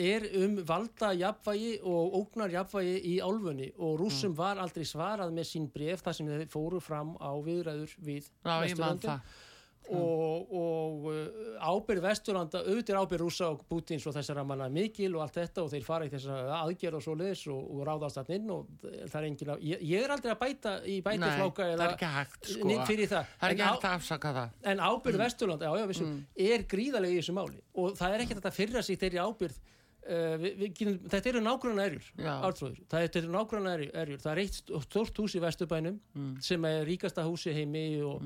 er um valda jafnvægi og ógnar jafnvægi í álfunni og rússum Mm. var aldrei svarað með sín bref þar sem þeir fóru fram á viðræður við já og, og uh, ábyrð Vesturlanda auðvitað ábyrð rússa og Pútins og þessara manna mikil og allt þetta og þeir fara í þessar aðgerð og svo leiðis og, og ráðast þarna inn og það er engin að ég, ég er aldrei að bæta í er ekki hægt sko. fyrir það. Það er ekki hægt að afsaka það. En ábyrð Vesturland, já, já, vissum, er gríðarlega í þessu máli og það er ekkert hægt að fyrra sig þeirri ábyrð uh, við, við, getum- þetta eru nágranna erjur það eru nágranna erjur það er eitt st- stórt hús í Vesturbænum sem er ríkasta húsi heimi og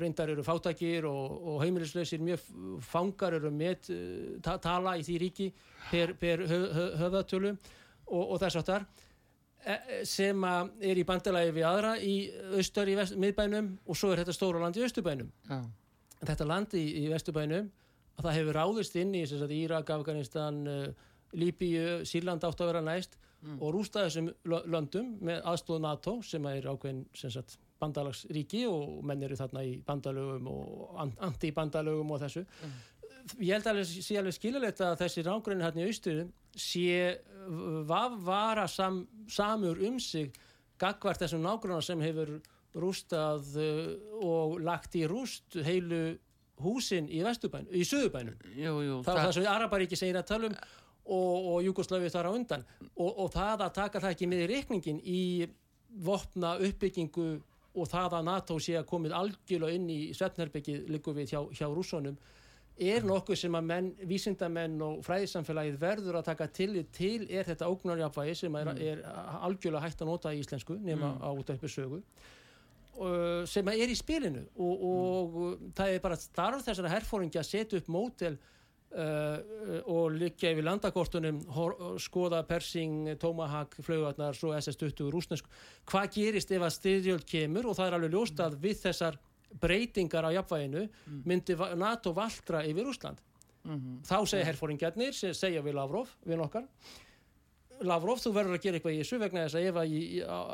reyndar eru fátakir og, og heimilislausir mjög fangar eru með uh, ta tala í því ríki per, per hö, hö, höfðatölu og, og þess áttar sem að er í bandalagi við aðra í austar í miðbænum og svo er þetta stóra land í austurbænum. Já, þetta land í, í vesturbænum að það hefur ráðist inn í sem Írak, Afganistan, uh, Líbíu, Sýrland átt að vera næst og rústa þessum lö- löndum með aðstóð NATO sem er ákveðin sem sagt, bandalagsríki og menn eru þarna í bandalögum og an- anti-bandalögum og þessu. Ég held alveg sé alveg skilulegt að þessi rángræni hérna í austurum sé vara sam, samur um sig gagvart þessum nágrannar sem hefur rústað uh, og lagt í rúst heilu húsin í vesturbænum, í söðurbænum jú, jú það var það sem Araparíki segir að tala um og, og Jugoslavið þar á undan. Og, og það að taka það ekki með í reikningin í vopna uppbyggingu og það að NATO sé að komið algjörlega inn í Svefnherbyggið líku við hjá, hjá rússonum er nokkuð sem að menn, vísindamenn og fræðisamfélagið verður að taka tillit til er þetta ógnarjafvægi sem er, er algjörlega hægt að nota í íslensku nema á út af uppi sögu sem er í spilinu og, og það er bara starf þessara herfóringi að setja upp mótel og liggja yfir landakortunum skoða Persing, Tomahawk, flaugarnar svo SS-20 rúsnesk hvað gerist ef að styrjöld kemur? Og það er alveg ljóst að við þessar breytingar á jafnvæginu myndi va- NATO valdra yfir Rúsland þá segja herfóringjarnir sem segja við Lavrov, við nokkar Lavrov, þú verður að gera eitthvað í þessu vegna þess að ef að í,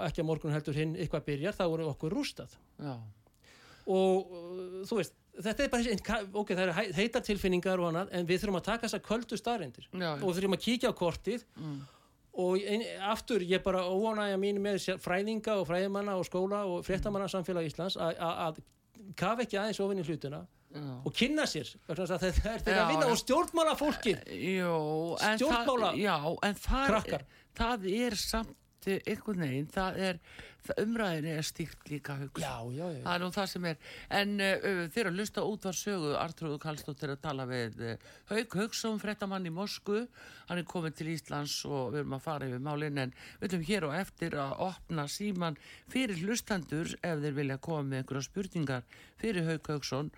ekki að morgun heldur hinn eitthvað byrjar, þá eru okkur rústað. Já, og þú veist, þetta er bara ok, það hei- heitar tilfinningar og annað, en við þurfum að taka þessar köldu staðrindir og þurfum að kíkja á kortið. Og ein, aftur, ég bara óanægja mín með fræðinga og fræðimanna og skóla og fréttamanna samfélag Íslands að- kafa ekki aðeins ofin í hlutina já. og kynna sér þetta er þeirra að vinna og stjórnmála fólkið Stjórnmála- já, en það, krakkar. það er samt eh, einhvern veginn, það er það umræðinni er stíkt líka hugsa. Já, já, já, Það er nú það sem er, en uh, þeir að lusta út var sögu, Artrúðu Kallstóttir að tala við uh, Hauk Hauksson, frettamann í Mosku, hann er komin til Íslands og við erum að fara yfir málinn, en við ætlum hér og eftir að opna síman fyrir hlustandur ef þeir vilja koma með einhverja spurningar fyrir Hauk Hauksson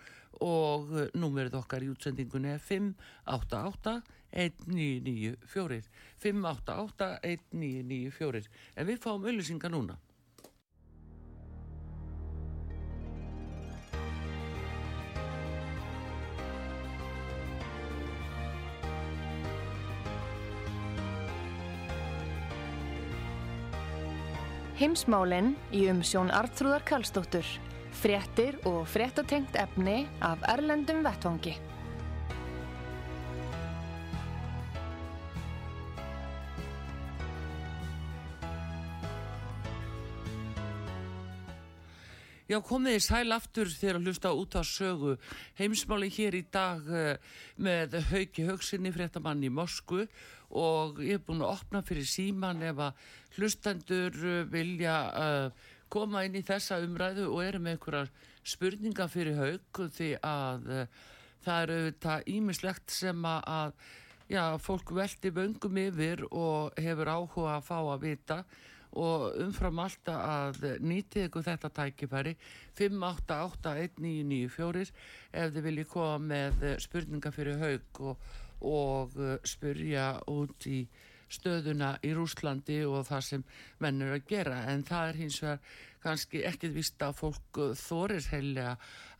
og uh, númerið okkar í útsendingunni er 588 1994 588 1994 en við fáum auðlýsingar núna Heimsmálinn í umsjón Artrúðar Karlsdóttur. Fréttir og fréttatengt efni af Erlendum Vettvangi. Já, komið í sæl aftur þegar að hlusta út á sögu. Heimsmáli hér í dag uh, með Hauki Haugsinni, fréttamann í Mosku og ég er búin að opna fyrir síman ef að hlustendur uh, vilja uh, koma inn í þessa umræðu og eru með einhverjar spurningar fyrir Haug því að það eru auðvitað ímislegt sem að já, fólk veldi vöngum yfir og hefur áhuga að fá að vita og og umfram alltaf að nýtið ykkur þetta tækifæri. 5881994 ef þið viljið koma með spurninga fyrir haug og, og uh, spurja út í stöðuna í Rúslandi og það sem menn eru að gera. En það er hins vegar kannski ekkit vist að fólk þorir heilega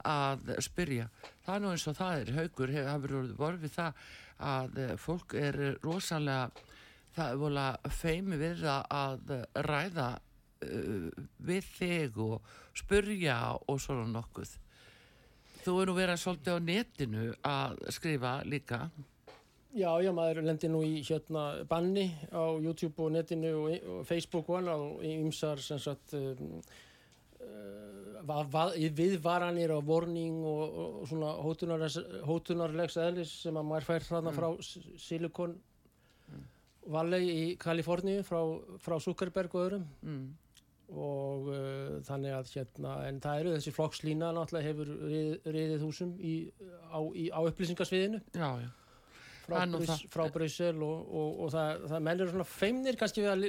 að spyrja. Það er nú eins og það er. Haugur hefur vorfið það að fólk er rosalega það er volið feimi við að ræða uh, við þig og spurja og svona nokkuð. Þú eru verið svolítið á netinu að skrifa líka. Já, já, maður lendir nú í hérna banni á YouTube og netinu og, og Facebook og annað og ymsar sem sagt um, uh, viðvaranir og vorning og, og svona hótunarlegs eðlis sem að maður fær þarna mm. frá Silikon Valley í Kaliforníu frá, frá Zuckerberg og öðrum. Mm. og uh, þannig að hérna, en það eru þessi flokkslína náttúrulega hefur rið, riðið húsum í, á, á upplýsingasviðinu. Já, já frá, Brys, frá Bryssel og, og, og það, það mennir svona feimnir kannski við að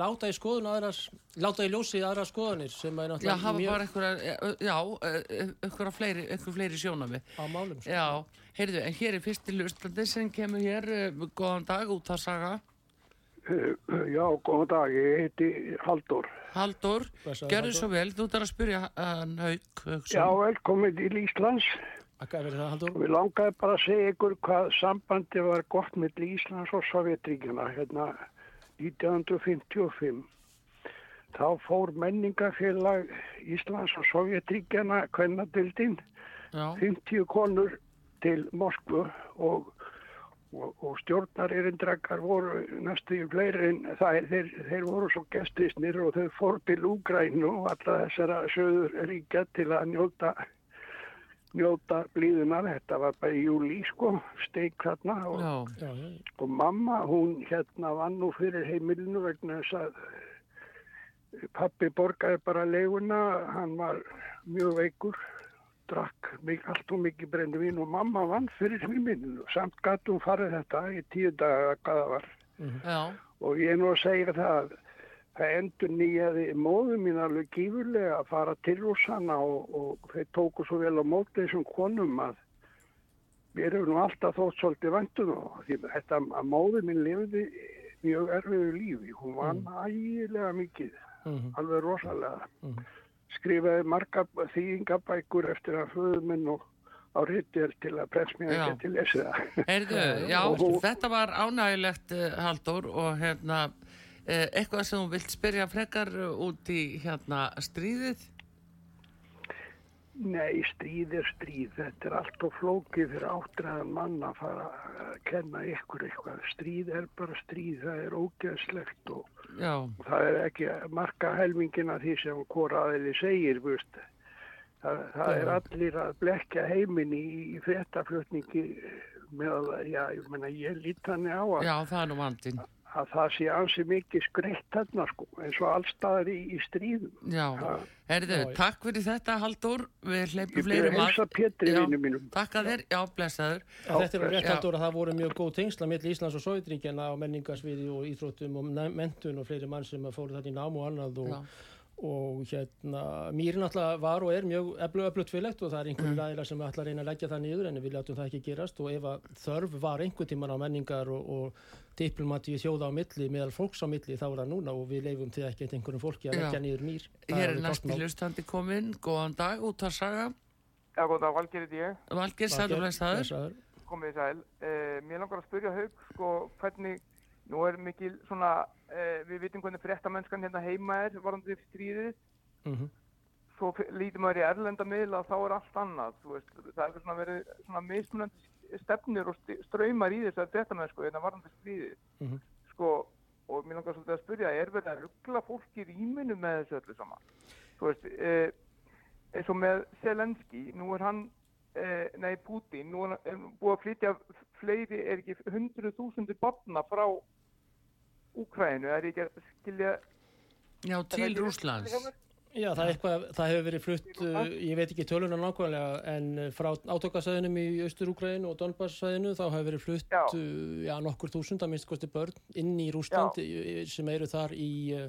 láta í skoðun aðras, láta í ljósi aðra skoðunir sem er náttúrulega Já, hafa mjög... bara einhverja, já, einhverja fleiri, einhverja fleiri sjónami Á málum sko. Já, heyrðu, en hér er fyrstilustandi sem kemur hér, góðan dag, út að saga Já, góðan dag, ég heiti Haldur Haldur, gerðu svo vel, þú þarf að spyrja hann haug Já, velkomin til Íslands Við langaði bara að segja ykkur hvað sambandi var gott með Íslands og Sovjetríkjana hérna 1955. Þá fór menningafélag Íslands og Sovjetríkjana kvennadildin 50 konur til Moskvu og, og, og stjórnaririndrakar voru næstu í fleiri en það, þeir, þeir voru svo gestisnir og þau fór til Úgrænu og alla þessara söður ríkja til að njóta njóta blíðunar, þetta var bara í júli sko, steik hérna og, og mamma hún hérna vann nú fyrir heimilinu vegna þess að eh, pappi borgaði bara leguna, hann var mjög veikur, drakk allt og mikið brennivín og mamma vann fyrir heimilinu, samt gætu hún farið þetta í tíu daga hvað það var. Mm -hmm. og ég er nú að segja það að það endur nýjaði móðu mín alveg gífurlega að fara til rúsana og, og þeir tóku svo vel á móti þessum konum að við erum nú alltaf þótt svolítið vandum og því þetta að móðu mín lifði mjög erfiðu lífi hún vann mm. ægilega mikið mm -hmm. alveg rosalega mm. skrifaði marga þýðingabækur eftir að föðu minn og á ryttir til að press mér ekki til þessu það Já, þetta var ánægilegt eh, Haldur og hérna eitthvað sem þú vilt spyrja frekar út í hérna stríðið? Nei, stríð er stríð. Þetta er allt og flókið fyrir áttræðan mann að fara að kenna ykkur eitthvað. Stríð er bara stríð, það er ógeðslegt og, og það er ekki marka helmingina því sem aðeins segir, veist. Það, það er allir að blekja heiminn í, fréttaflutningi með að, já, ég menna, ég lít hann á að... Já, það er nú vandinn að það sé ansi mikið skreitt þarna sko, eins og allstaðar í, í stríðum. Já, herðu, takk fyrir þetta Haldur, við hleypum fleirum að... Ég byrja að helsa Pétri vinnu mínum. Takk að þér, já, blessaður. Já, þetta er rétt Haldur að það voru mjög góð tengsla í Íslands og Sóðringina á menningarsviði og íþróttum og mentun og fleiri mann sem fóru þetta í nám og annað og... Já og hérna mér náttúrulega var og er mjög öflugt fylgt og það er einhverjum mm. ræðilega sem ætla að reyna að leggja það niður en við látum það ekki gerast. Og ef að þörf var einhver tíman á menningar og, og diplomati þjóða á milli meðal fólks á milli þá er það núna og við leifum til ekki einhverjum fólki að leggja niður mýr. Hér er næsti hlustandi komin, góðan dag út að saga. Já, góðan dag, Valgir er ég. Og blæstaður Komið sæl, eh, mér langar að spyrja haug sko, hvernig nú er mikil svona, uh, við vitum hvernig fréttamennskan hérna heima er varandi stríðið, mm -hmm. svo lítum maður í erlenda miðla þá er allt annað, veist, það er svona verið svona mismunandi stefnir og ströymar í þess að fréttamennsku hérna varandi stríðið, mm -hmm. sko, og mér langar svolítið að spyrja, er verið að ruggla fólk í rýminu með þessu öllu saman? Þú veist, uh, eins og með Selenski, nú er hann eh, nei Putin, nú er búið að flytja fleiri, er ekki hundruð þúsundir barna frá Úkrænu, er ekki að skilja Já, til Rúslands Já, það, eitthvað, það hefur verið flutt, uh, ég veit ekki töluna nákvæmlega, en uh, frá átökasæðinum í Östur-Úkræðinu og Donbass-sæðinu þá hefur verið flutt já. Uh, já, nokkur þúsund að minnst kosti börn inn í Rúsland já. sem eru þar í uh,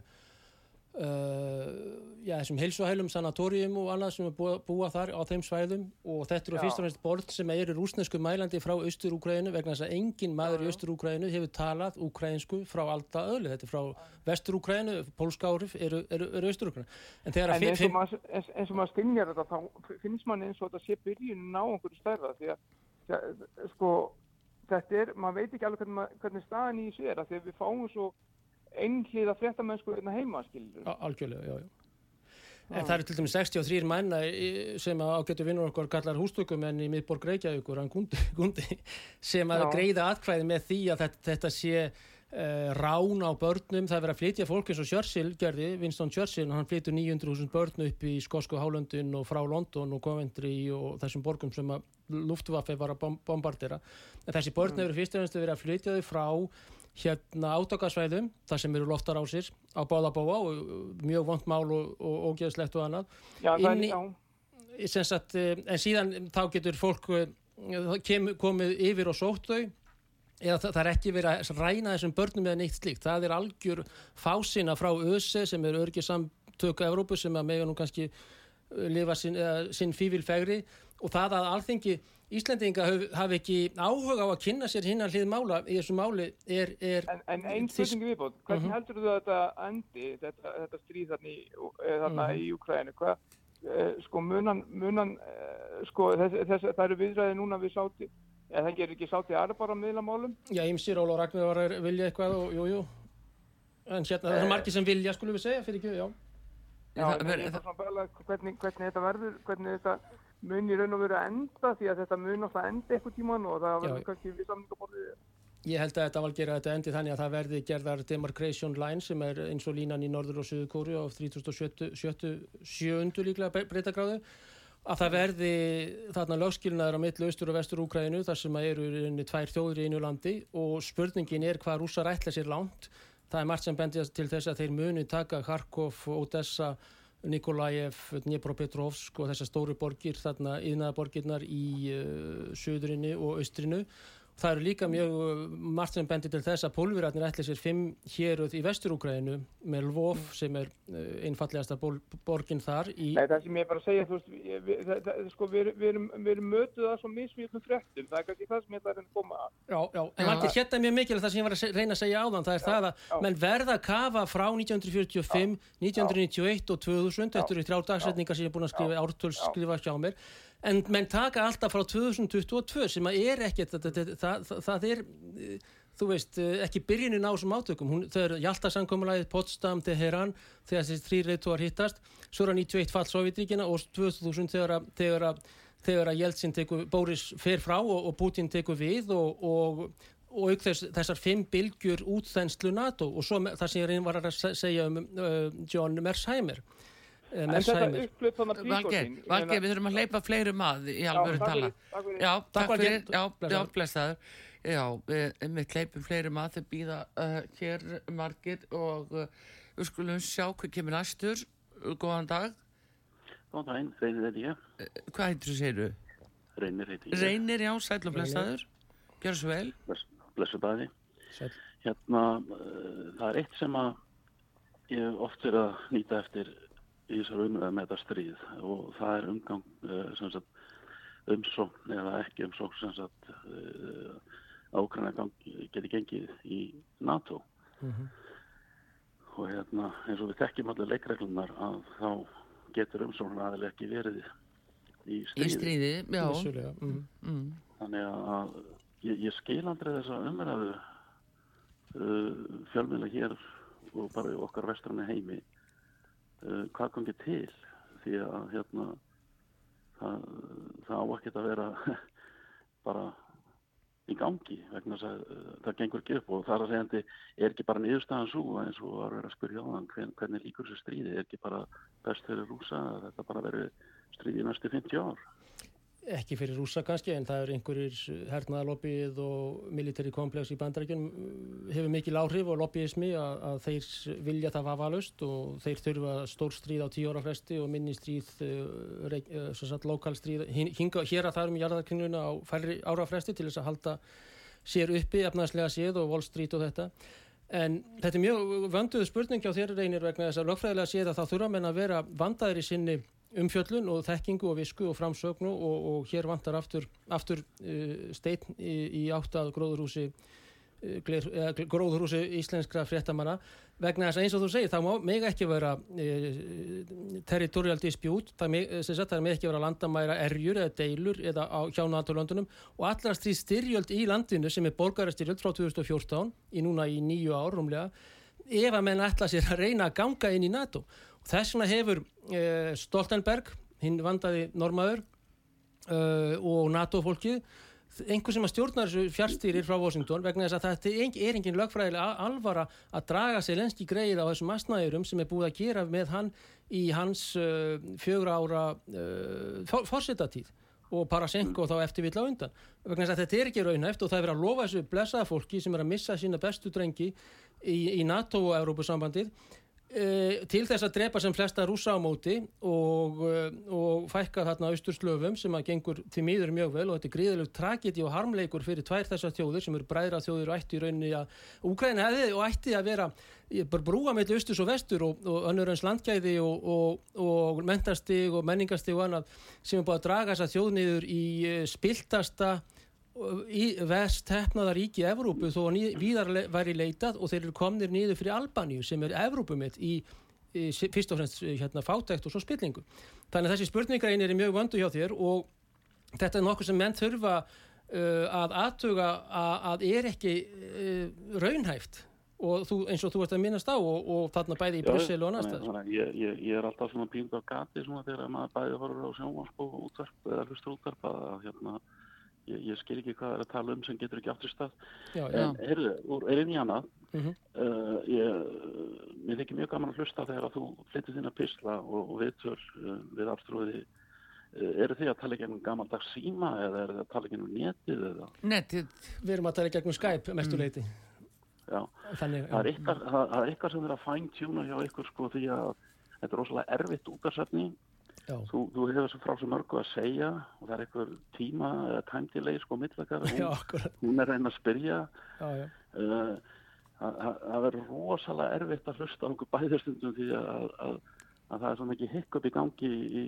Uh, já, þessum heilsuhælum, sanatórium og annað sem er búa, búa þar á þeim svæðum. Og þetta eru fyrst og fremst borð sem eru rúsnesku mælandi frá Östur-Úkræðinu vegna þess að engin maður í Östur-Úkræðinu hefur talað úkræðinsku frá alltaf öðlu þetta er frá Vestur-Úkræðinu, Pólskárif eru, eru, eru Östur-Úkræðinu En, en eins og maður, maður stinnjar þetta þá finnst mann eins og þetta sé byrjun á einhverju stærða því að, því að sko, þetta er, maður veit ekki alveg hvernig, hvernig staðan í er að því að við fáum svo einhliða fréttamennsku hérna heima, skilur. Algjörlega, já, já. En það eru til dæmis 63 mæna sem ágættu vinnur okkur kallar hústökumenn í miðborg Reykjavíkur, hann Gundi, Gundi sem að já. greiða atkvæði með því að þetta, þetta sé uh, rán á börnum. Það er verið að flytja fólk eins og Churchill gerði, Winston Churchill, hann flyttu 900.000 börn upp í Skosku Hálöndin og frá London og Coventry og þessum borgum sem að Luftwaffe var að bombardera. En þessi börn mm. hefur fyrst og fremst verið að flytja þau frá hérna átakasvæðum þar sem eru loftar á sér á báðabóa og mjög vond mál og, og ógeðslegt og annað. Já, Inni, sagt, eh, en síðan þá getur fólk eh, kem, komið yfir og sótt þau. Eða það, það er ekki verið að ræna þessum börnum eða neitt slíkt, það er algjör fásina frá ÖSE sem er örgisamtöku Evrópu sem að mega nú kannski eh, lifa sin, sinn fívilfegri og það að alþengi Íslandinga hafi ekki áhuga á að kynna sér hinn að hlið mála í þessu máli er... er en, en einn spurningu viðbótt, hvernig uh mhm. -huh. heldur þú að þetta endi, þetta, þetta stríð þarna í, þarna uh -huh. í Ukrænu, hvað, eh, sko munan, munan eh, sko þess, þess, það eru viðræði núna við sáti, eða það gerir ekki sáti aðra bara meðlamálum? Já, Ímsir, Óla Ragnar var að vilja eitthvað og jú, jú, en hérna það er margir sem vilja, skulum við segja, fyrir ekki, já. Já, en það er svona bara hvernig, hvernig þetta verður, hvernig þetta mun í raun og veru að enda því að þetta mun alltaf enda eitthvað tíman og það verður kannski við samlingaborðið Ég held að þetta valgeri að þetta endi þannig að það verði gerðar demarcation line sem er eins og línan í Norður og Suðu Kóru á 37. líklega breytagráðu að það verði þarna lögskilnaður á millu austur og vestur Úkræðinu þar sem eru einni tvær þjóður í einu landi og spurningin er hvað rússar ætla sér langt það er margt sem bendir til þess að þeir muni taka Kharkov og Odessa Nikolajev, Dnipropetrovsk og þessar stóru borgir þarna, yðnaðaborgirnar í uh, söðurinni og austrinu Það eru líka mjög margt sem bendir til þess að pólverarnir ætla sér fimm héruð í vesturúkræðinu með Lvov mm. sem er uh, einfallegasta borgin þar í... Nei, það sem ég bara segja, þú veist, við, það, það, sko, við, við erum, erum mötuð að svo mismjöldum frektum, það er kannski það sem ég ætla að reyna að koma að. Já, já, en hérna er mjög mikilvægt það sem ég var að reyna að segja áðan, það er já, það að já. menn verða að kafa frá 1945, já, 1991 og 2000, þetta eru þrjá dagsetningar sem ég er búin að skrifa, ártöls skrifa hjá mér en menn taka alltaf frá 2022 sem að er ekkert það, það, það er þú veist, ekki byrjunin á þessum átökum. Hún, þau eru Hjaltarsankomulæðið, Potsdam, Teheran þegar þessi þrý reytuar hittast. Svo er það 91 fall Sovjetríkina og 2000 þegar að, þegar að, þegar að Jeltsin tekur, Boris fer frá og, og Putin tekur við og, og, og auk þess, þessar fimm bylgjur útþenslu NATO. Og svo það sem ég var að segja um uh, John Mersheimer. Eh, en þetta upplut þannig að Valgeir, Valgeir, við þurfum að leipa fleiri mað í alvöru tala. Já, takk fyrir, já, já, blessaður. Já, við leipum fleiri mað þegar býða uh, hér margir og uh, við skulum sjá hvað kemur næstur. Góðan dag. Góðan daginn, Reynir heiti ég. Uh, hvað heitir þú, þú? Reynir heiti ég. Reynir, já, sæl og blessaður. Gjör svo vel. Bless, blessu bæði. Hérna, það er eitt sem að ég oft er að nýta eftir í þessar umræða með þetta stríð og það er umgang uh, umsókn eða ekki umsókn uh, ákvæmlega geti gengið í NATO mm -hmm. og hérna eins og við tekjum allir leikreglunar að þá getur umsókn aðeins ekki verið í stríði, í stríði mm. Mm. þannig að ég, ég skil andrið þessa umræðu uh, fjölmjöla hér og bara í okkar vestrana heimi uh, hvað ekki til? Því að hérna það, það á ekki að vera bara í gangi vegna að uh, það gengur ekki upp. Og þar að segjandi er ekki bara niðurstaðan svo eins og var að vera að spyrja á þann hvern, hvernig líkur þessu stríði? Er ekki bara best fyrir rúsa að þetta bara veri stríði næstu 50 ár ekki fyrir rúsa kannski en það er einhverjir hernaðalobbið og military komplex í bandarækjunum uh, hefur mikil áhrif og lobbyismi að, að þeir vilja það vafalust og þeir þurfa stór stríð á tíu ára fresti og minni stríð uh, uh lokal stríð hinga hér að það er um jarðarkynuna á færri ára fresti til þess að halda sér uppi efnaðslega séð og Wall Street og þetta. En þetta er mjög vönduð spurning á þér reynir vegna þess að lögfræðilega séð að það þurfa menn að vera vandaðir í sinni umfjöllun og þekkingu og visku og framsögnu og, og hér vantar aftur, aftur uh, stein í, í áttað gróðurhúsi uh, gróðurhúsi íslenskra fréttamanna. Vegna þess að eins og þú segir þá meg ekki vera uh, territorial dispute það meg, sagt, meg ekki vera landamæra erjur eða deilur eða á, hjá NATO-löndunum. Og allra styrjöld í landinu sem er borgarastyrjöld frá 2014 í núna í nýju ár rúmlega ef að menn ætla sér að reyna að ganga inn í NATO Þess vegna hefur uh, Stoltenberg, hinn vandaði normaður uh, og NATO-fólkið, einhver sem að stjórnar þessu fjárstýrir frá Washington vegna þess að þetta er engin lögfræðilega alvara að draga sér lenski greið á þessum masnæðurum sem er búið að gera með hann í hans uh, fjögra ára fórsetatíð og Parasenko þá eftir vill á undan. Vegna þess að þetta er ekki raunæft og það er verið að lofa þessu blessaða fólki sem er að missa sína bestu drengi í, í NATO og Európusambandið Uh, til þess að drepa sem flesta rúsa á móti og, uh, og fækka þarna austurslöfum sem að gengur til miður mjög vel og þetta er gríðilegt tragedi og harmleikur fyrir tvær þessar þjóðir sem eru bræðra þjóðir og ætti í rauninni að Úkræna hefði og ætti að vera bara brúa með austurs og vestur og, og önnurins landgæði og, og mentastig og menningastig og annað sem er búið að draga þessar þjóðniður í uh, spiltasta vest hefnaða ríki Evrópu þó að víðar væri leitað og þeir eru komnir niður fyrir Albaníu sem er Evrópumitt í, í fyrst og fremst hérna, fátækt og svo spillingu. Þannig að þessi spurningrein er mjög vöndu hjá þér og þetta er nokkuð sem menn þurfa uh, að aðtuga að, að er ekki uh, raunhæft og þú, eins og þú ert að minnast á og, og þarna bæði í Bryssel og annars ég, ég, ég er alltaf svona pínd á gati svona þegar maður bæði horfur á sjónvarp og útvarp eða hlustur útvarp að hérna Ég, ég skil ekki hvað það er að tala um sem getur ekki áttur stað já, já. en heyrðu, úr erinn í annað mm -hmm. uh, ég, mér þykir mjög gaman að hlusta þegar að þú flyttir þín að pysla og, og viðtör uh, við aftrúði uh, eru þið að tala ekki um gammaldags síma eða eru þið að tala ekki um netið eða? netið við erum að tala ekki um Skype mestuleiti mm. já, Þannig, það, er eitthvað, það, það er eitthvað sem er að fine-tuna hjá ykkur sko því að þetta er rosalega erfitt útarsefni Þú, þú hefur svo frá svo mörgu að segja og það er einhver tíma eða tæmtilegi sko millakar hún, hún er reyna að spyrja. Uh, það verður rosalega erfitt að hlusta á einhver bæðarstundum því að, að, að það er svona ekki hikk upp í gangi í,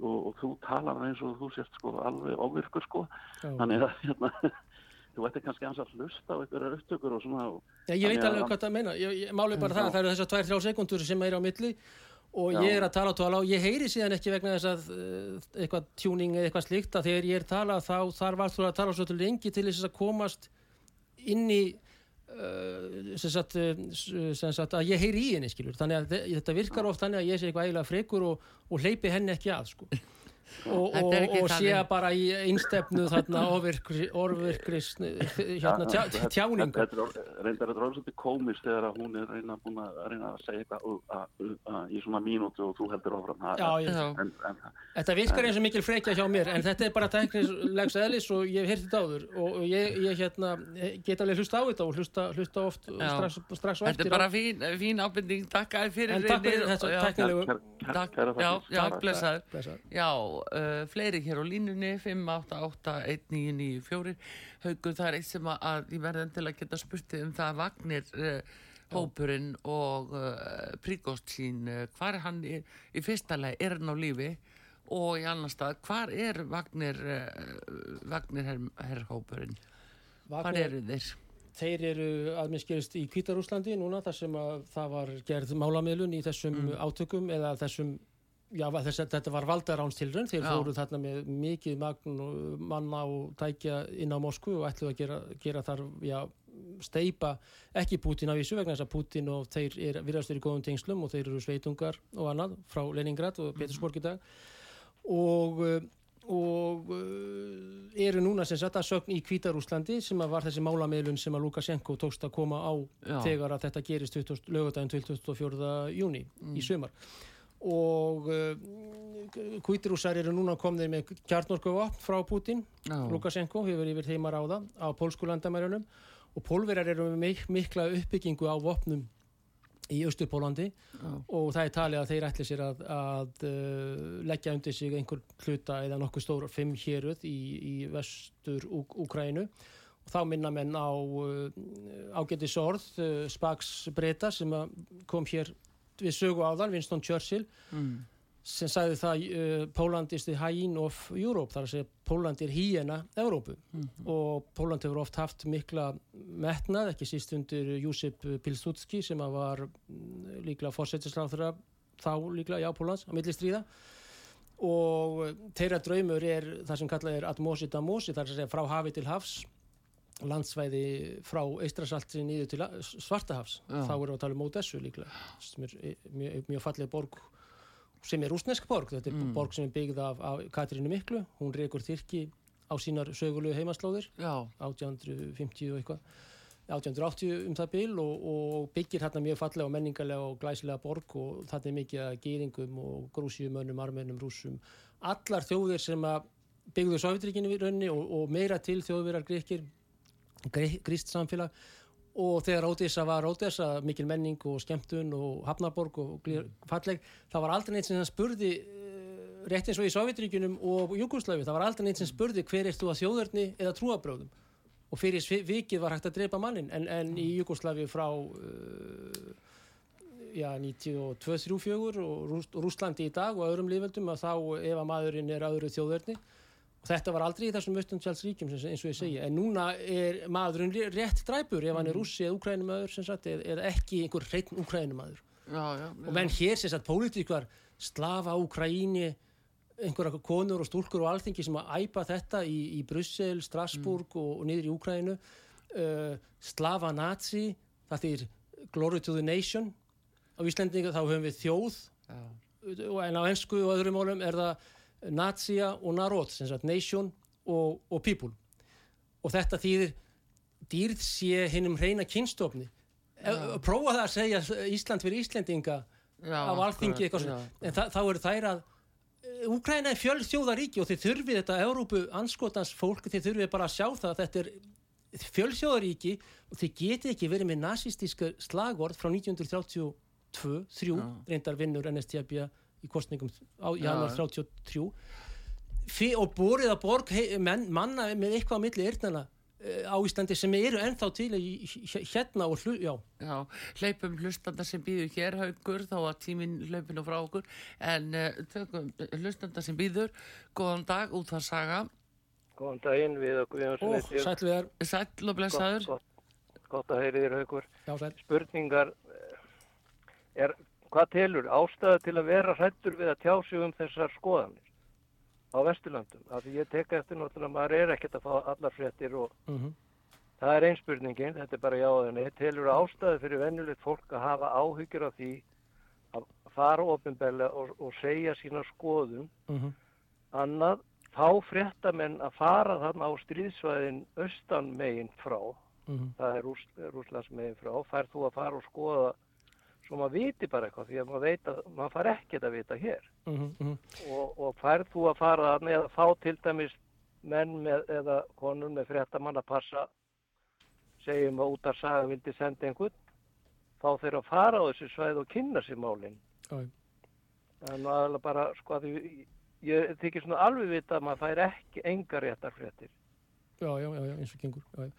og, og þú talar eins og þú sést sko alveg ofirkur sko. Já. þannig að hérna þú ætti kannski að hlusta á einhverjar upptökur og svona. Já, ég veit alveg hvað það meina, málið bara það að það eru þessar 2-3 sekundur sem er á milli og Já. ég er að tala og tala og ég heyri síðan ekki vegna þess að uh, eitthvað tjúning eða eitthvað slíkt að þegar ég er talað þá þar var þú að tala svo til lengi til þess að komast inn í uh, sem, sagt, uh, sem sagt að ég heyri í henni skilur þannig að þetta virkar oft þannig að ég sé eitthvað eiginlega frekur og, og hleypi henni ekki að sko og, og, og sé bara í einstefnu þarna orðvirkris hérna, tjá, tjáningu. Þetta er alveg svolítið komist þegar hún er reyna, að reyna að segja eitthvað í svona mínútu og þú heldur ofran Já, en, en, Þetta virkar eins og mikil frekja hjá mér en þetta er bara teknislegs eðlis og ég hef hirtið á þur og ég, ég hérna, get alveg hlusta á þetta og hlusta, hlusta oft strax, strax og eftir Þetta er bara fín, fín ábyrning, takk að þið fyrir En takk fyrir þetta teknilegu Já, blessaður. Já uh, fleiri hér á línunni 5881994 haugur það er eitt sem að ég verði endilega geta spurtið um það Vagnir uh, hópurinn og uh, Príkostlín hvar er hann í, í fyrsta leið er hann á lífi og í annar stað hvar er Vagnir Vagnir herrhópurinn hvar eru þeir? Þeir eru aðminnskjörist í Kvítarúslandi núna þar sem að það var gerð málamiðlun í þessum mm. átökum eða þessum Já, þess, þetta var valdaránstildrun þeir Já. fóru þarna með mikið magn manna og tækja inn á Moskvu og ætluðu að gera, gera þar já, steipa ekki Putin af þessu vegna þess að Putin og þeir er virðastur í góðum tengslum og þeir eru sveitungar og annað frá Leningrad og Petersburg í dag og og uh, eru núna sem sagt að sögn í Kvítarúslandi sem var þessi málameilun sem að Lukashenko tókst að koma á Já. þegar að þetta gerist lögadaginn 24. júni mm. í sömar og uh, Kvítarúsar eru núna komnið með kjarnorku vopn frá Putin. Lukashenko hefur yfir þeimar á það á pólsku landamærunum og pólverar eru með mik mikla uppbyggingu á vopnum í Östupólandi oh. og það er talið að þeir ætli sér að, að uh, leggja undir sig einhver hluta eða nokkuð stóra fimm héruð í, í vestur Úkrænu og þá minna menn á uh, ágættis orð uh, Spags Breta sem kom hér við sögu áðan, Winston Churchill mm. sem sagði það uh, Poland is the hyena of Europe þar að segja Poland er hýjena Európu mm og Poland hefur oft haft mikla metnað, ekki síst undir Júsip Pilsudski sem var mm, líklega fórsetisláþra þá líklega, já, Polans, að millistríða. Og þeirra draumur er það sem kallað er atmosi damosi þar að segja frá hafi til hafs landsvæði frá Eistrasaltri nýðu til Svartahafs. Já. þá erum við að tala um Odessu líklega sem er mjög, mjög fallið borg sem er rúsnesk borg, þetta er mm. borg sem er byggð af, af Katrínu Miklu, hún reykur þyrki á sínar sögulegu heimaslóðir. 1850 og eitthvað 1880 um það byl og, og byggir hérna mjög fallega og menningarlega og glæsilega borg og þetta er mikið að gýringum og grúsjumönnum, armennum, rúsum allar þjóðir sem að byggðu Sovjetrikinu við raunni og, og meira til þjóðvirar gríkir gríst samfélag. Og þegar Ódisa var Ódisa, mikil menning og skemmtun og hafnaborg og falleg, það var aldrei neitt sem spurði uh, rétt eins og í Sovjetríkunum og Jugosláfi, það var aldrei neitt sem spurði hver er þú að þjóðörni eða trúabröðum og fyrir vikið var hægt að dreipa mannin en, en í Jugosláfi frá uh, já, 92-34 og Rúslandi í dag og öðrum lífveldum að þá ef að maðurinn er öðru þjóðörni og þetta var aldrei í þessum östundjálsríkjum eins og ég segja, en núna er maðurinn rétt dræpur ef hann er mm. rússi eða ukrænumöður eða ekki einhver hreitn ukrænumöður og menn hér sem sagt pólitíkvar slafa Ukræni einhverja konur og stúlkur og alþingi sem að æpa þetta í, í Brussel, Strasbourg mm. og, og niður í Ukrænu uh, slafa nazi það er glory to the nation á Íslandinga þá höfum við þjóð Já. en á ennsku og öðrum málum er það Nazia og Narod, sagt Nation og, og People. Og þetta þýðir dýrð sé hinnum hreina kynstofni. Prófa það að segja Ísland fyrir Íslendinga já, af alþingi eitthvað svona, en þa þá eru þær að Úkræna er fjöld þjóðaríki og þeir þurfi þetta Európu anskotans fólk, þeir þurfi bara að sjá það að þetta er fjöld þjóðaríki og þeir geti ekki verið með nazistíska slagord frá 1932 3 reyndar vinnur NSTB í kostningum á januar 33 Fyr, og borið að borg hei, menn, manna með eitthvað á milli yrnana uh, á Íslandi sem eru ennþá til hérna og hlu, já. Já, hleypum hlustanda sem býður hér haugur þá að tíminn hlaupinu frá okkur en uh, tökum hlustanda sem býður. Góðan dag út að saga. Góðan daginn við okkur Ó, sæl við er Sæl og blessaður. Gott, gott, gott að heyri þér haugur Spurningar eh, er hvað telur ástæða til að vera hrættur við að tjá sig um þessar skoðanir á Vesturlandum? Af því ég tek eftir náttúrulega að maður er ekkert að fá allar fréttir og mhm. -huh. það er einspurningin, þetta er bara jáðinni, telur ástæði fyrir vennulegt fólk að hafa áhyggjur af því að fara ofinbella og, og segja sína skoðum mhm. -huh. annað þá fréttamenn að fara þarna á stríðsvæðin austan meginn frá, mhm. -huh. það er Rús, Rúslands meginn frá, fær þú að fara og skoða svo maður viti bara eitthvað því að maður veit að maður far ekkert að vita hér mm -hmm. og, og færð þú að fara að með að fá til dæmis menn með, eða konur með fréttamann að passa segjum að út af saga vildi senda einhvern þá þeir að fara á þessu svæð og kynna sér málinn en aðalega bara sko að ég, ég þykir svona alveg vita að maður fær ekki enga réttar fréttir Já, já, já, eins og gengur já, já.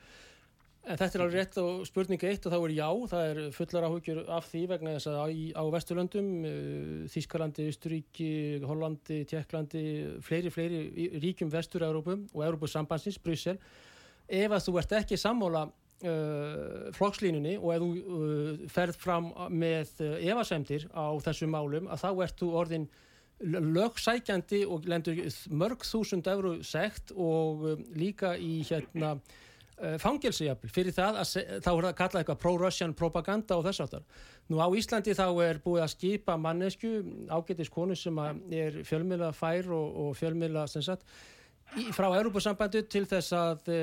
En þetta er alveg rétt á spurningu eitt og þá er já, það er fullar áhugjur af því vegna þess að á, Vesturlöndum, eh, Þískalandi, Östuríki, Hollandi, Tjekklandi, fleiri, fleiri ríkjum Vestur-Európum og Európusambansins, Bryssel, ef að þú ert ekki sammála uh, flokkslínunni og ef þú uh, ferð fram með uh, evasemdir á þessum málum, að þá ert þú orðin lögsækjandi og lendur mörg þúsund eurur segt og líka í hérna uh, fangelsi jafnvel. Fyrir það að þá er það kallað eitthvað pro-Russian propaganda og þess aftar. Nú á Íslandi þá er búið að skipa mannesku ágætis konu sem er fjölmjöla fær og, og fjölmjöla sem sagt frá Európa-sambandu til þess að e,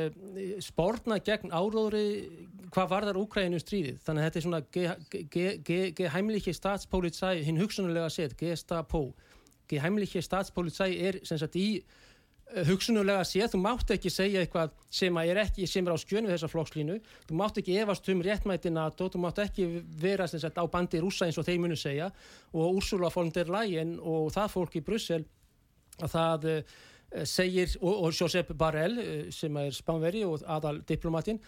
spórna gegn áróðri hvað varðar Úkræninu stríðið. Þannig að þetta er svona geheimliki statspolitsæ, hinn hugsunulega set gestapo, geheimliki statspolitsæ er sem sagt í Eh, hugsunulega séð, þú mátt ekki segja eitthvað sem er ekki, sem er á skjönu þessar flokkslínu, þú mátt ekki efast um réttmæti NATO, þú mátt ekki vera sagt, á bandi rúsa eins og þeir munu segja. Og Úrsula von der Leyen og það fólk í Brussel að það uh, segir, og, og Josep Barrel uh, sem er spánveri og aðal diplomatinn,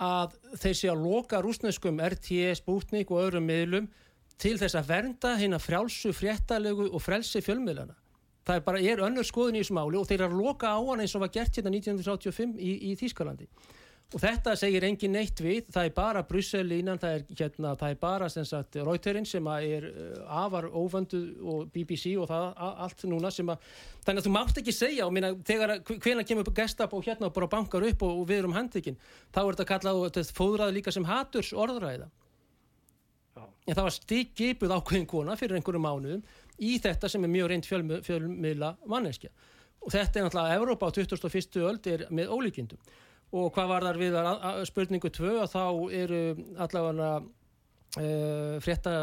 að þeir sé að loka rúsneskum RT, Sputnik og öðrum miðlum til þess að vernda hérna frjálsu, fréttalegu og frelsi fjölmiðlana það er bara, er önnur skoðin í þessu máli og þeir eru að loka á hann eins og var gert hérna 1985 í, í Þýskalandi. Og þetta segir engin neitt við það er bara Brussel-línan það er, hérna, það er bara Rauterinn sem er uh, afar óvöndu og BBC og það allt núna sem að þannig að þú mátt ekki segja og minna þegar hvena kemur gestab og hérna og bara bankar upp og, og við erum handekinn þá er þetta kallað fóðraði líka sem haturs orðræða. En það var stikkipuð ákveðin kona fyrir einhverju mánuðum í þetta sem er mjög reynd fjölmiðla manneskja og þetta er náttúrulega Evrópa á 2001. öld er með ólíkindum og hvað var þar við að, að, spurningu 2 að þá eru allavega uh, frétta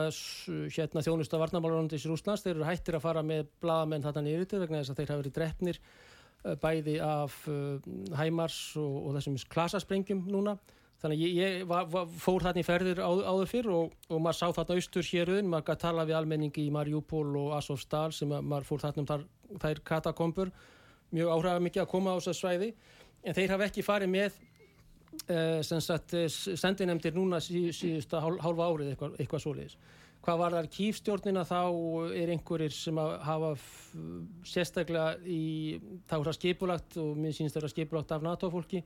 hérna, þjónusta varnamálurlandis í Rúslands, þeir eru hættir að fara með bladamenn þarna nýrið til vegna þess að þeir hafa verið drefnir uh, bæði af uh, Hæmars og, og þessum klasasprengjum núna Þannig ég, ég var, var, fór þarna í ferðir á, áður fyrr og, og maður sá þarna austur héruðin, maður gæti tala við almenningi í Marjúpól og Asofsdal sem maður fór þarna um þar, þær katakombur, mjög áhrafa mikið að koma á þess að svæði, en þeir hafa ekki farið með eh, eh sendinemdir núna sí, síðusta hál, hálfa árið eitthvað, eitthvað svoleiðis. Hvað var þar kýfstjórnina þá er einhverjir sem hafa sérstaklega í, þá er það skipulagt og minn sínst er það skipulagt af NATO-fólki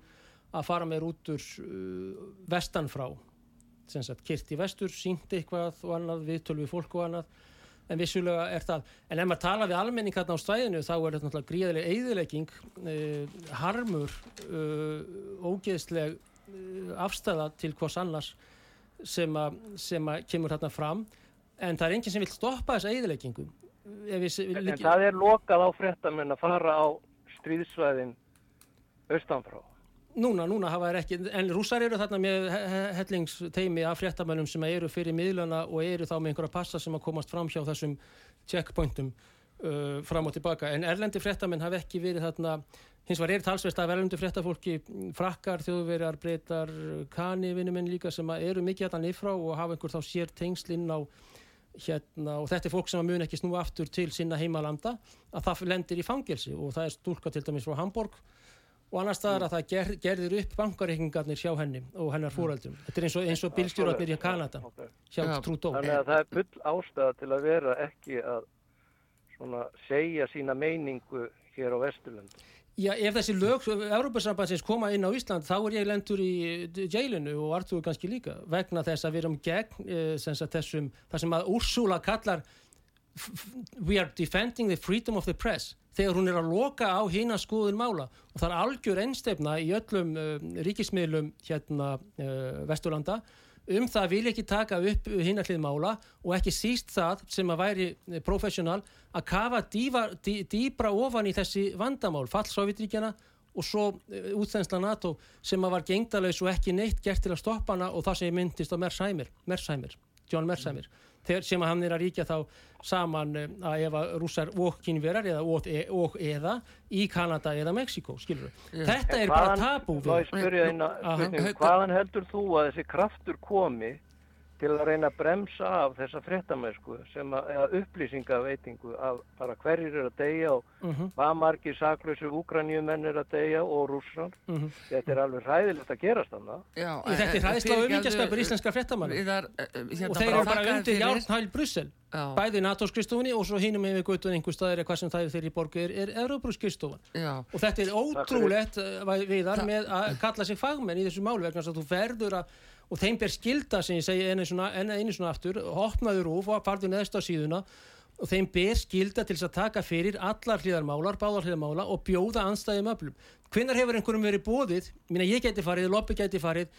að fara með rútur uh, vestan frá kyrti vestur, sínt eitthvað og annað, viðtölu við fólk og annað. En vissulega er það, en ef maður tala við almenning hérna á stæðinu þá er þetta náttúrulega gríðileg eðilegging, uh, harmur uh, ógeðsleg uh, afstæða til hvers annars sem að, sem að kemur hérna fram, en það er enginn sem vil stoppa þessa eðileggingu en, en það er lokað á fréttamenn að fara á stríðsvæðin austanfrá Núna, núna hafa þær ekki, en rússar eru þarna með hellingsteimi af fréttamennum sem eru fyrir miðluna og eru þá með einhverja passa sem að komast fram hjá þessum checkpointum uh, fram og tilbaka. En erlendi fréttamenn hafa ekki verið þarna, hins var er talsvest af erlendi fréttafólki, frakkar, þjóðverjar, breytar, kani vinnumenn líka sem eru mikið hérna nýfrá og hafa einhver þá sér tengslinn á hérna og þetta er fólk sem mun ekki snú aftur til sinna heimalanda að það lendir í fangelsi og það er stúlka til dæmis frá Hamburg og annar staðar að það ger, gerðir upp bankareikningarnir hjá henni og hennar fóröldum þetta er eins og, eins og bílstjórnarnir í Kanada hjá ja. Trúdó Þannig að það er full ástæða til að vera ekki að svona, segja sína meiningu hér á Vesturlund Já, ef þessi lög Európa-sambandsins koma inn á Ísland þá er ég lendur í jailinu og Artur kannski líka vegna þess að við erum gegn eh, þessum, það sem að Úrsula kallar we are defending the freedom of the press þegar hún er að loka á hína skoðun mála. Og það er algjör ennstefna í öllum uh, ríkismiðlum hérna uh, Vesturlanda um það vil ekki taka upp hína hlið mála og ekki síst það sem að væri uh, professional að kafa dýfa, dý, dýbra ofan í þessi vandamál fallsovjetríkjana og svo uh, útþensla NATO sem að var gengdalaus og ekki neitt gert til að stoppa hana og það sem myndist á Mersheimer, Mersheimer John Mersheimer mm þegar sem að hann er að ríkja þá saman eh, að ef að rússar og kynverar eða og, e, og eða í Kanada eða Mexiko, skilur við. Þetta er hvaðan, bara tabú. Hvaðan heldur þú að þessi kraftur komi til að reyna að bremsa af þessa frettamösku sem að, að upplýsingaveitingu af bara hverjir er að deyja og uh mhm. -huh. hvað margir saklösu úgranjumenn er að deyja og rússar uh mhm. -huh. þetta er alveg ræðilegt að gerast þannig Þetta er ræðislega umíkjaskapur íslenska frettamann eh, hérna og þeir eru bara undir hjálpnæl Brussel bæði NATO-skristofunni og svo hinum við guttun einhver staðir hvað sem það er þeirri borgu er, er Euróbrúskristofan og þetta er ótrúlegt eh, viðar með að kalla sig fagmenn í þessu málu vegna að þú verður að og þeim ber skilda sem ég segi einu svona, einu svona aftur opnaður úr og farðu neðst á síðuna. Og þeim ber skilda til þess að taka fyrir allar hlýðarmálar, báðar hlýðarmála og bjóða anstæðum öflum. Hvinnar hefur einhverjum verið bóðið, mín að ég geti farið, Loppi geti farið,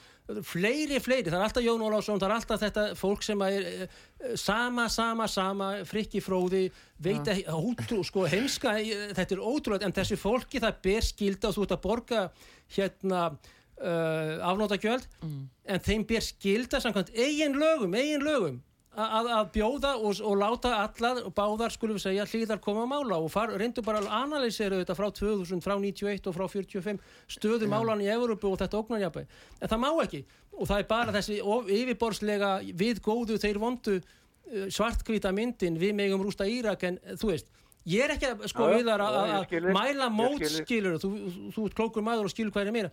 fleiri, fleiri, það er alltaf Jón Ólásson, það er alltaf þetta fólk sem er uh, sama, sama, sama, frikki fróði, veit að, ja. sko, heimska, þetta er ótrúlega, en þessu fólki það ber skilda og þú ert að borga hérna uh, afnótagjöld, mm. en þeim ber skilda samkvæmt eigin lögum, eigin lögum að, að bjóða og, og láta allar og báðar skulum við segja hlýðar koma mála og far, reyndu bara að analýsera þetta frá 2000, frá 91 og frá 45 stöðu ja. málan í Európu og þetta ógnarjabæ en það má ekki og það er bara þessi yfirborðslega við góðu þeir vondu uh, svartkvita myndin við megum rústa Írak en þú veist Ég er ekki að sko við þar að mæla mót skilur, þú, þú ert klókur maður og skilur hvað er mér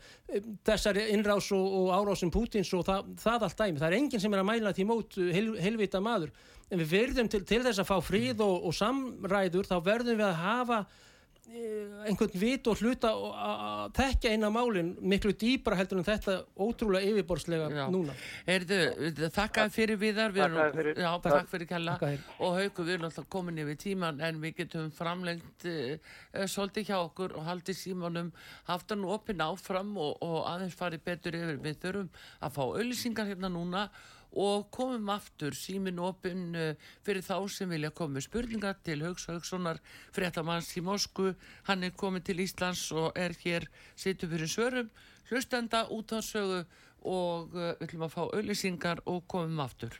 þessari innrás og, og árásum Pútins og það, það allt dæmi, það er enginn sem er að mæla því mót hel, helvita maður. En við verðum til, til þess að fá fríð og, og samræður þá verðum við að hafa Eh, einhvern vit og hluta að tekja eina málinn miklu dýbra heldur en þetta ótrúlega yfirborðslega já. núna. Erðu, þakkaði fyrir viðar. Við erum, fyrir, já, takk. fyrir kella. Og haugu við erum alltaf komin yfir tíman en við getum framlengt uh, svolítið hjá okkur og haldið símanum. Haft hann opinn áfram og, og aðeins farið betur yfir. Við þurfum að fá auðlýsingar hérna núna og komum aftur símin opinn uh, fyrir þá sem vilja koma spurningar til Haugs Haugssonar fréttamanns í Mosku hann er komið til Íslands og er hér sittu fyrir svörum hlustenda út á sögu og uh, við ætlum að fá auðlýsingar og komum aftur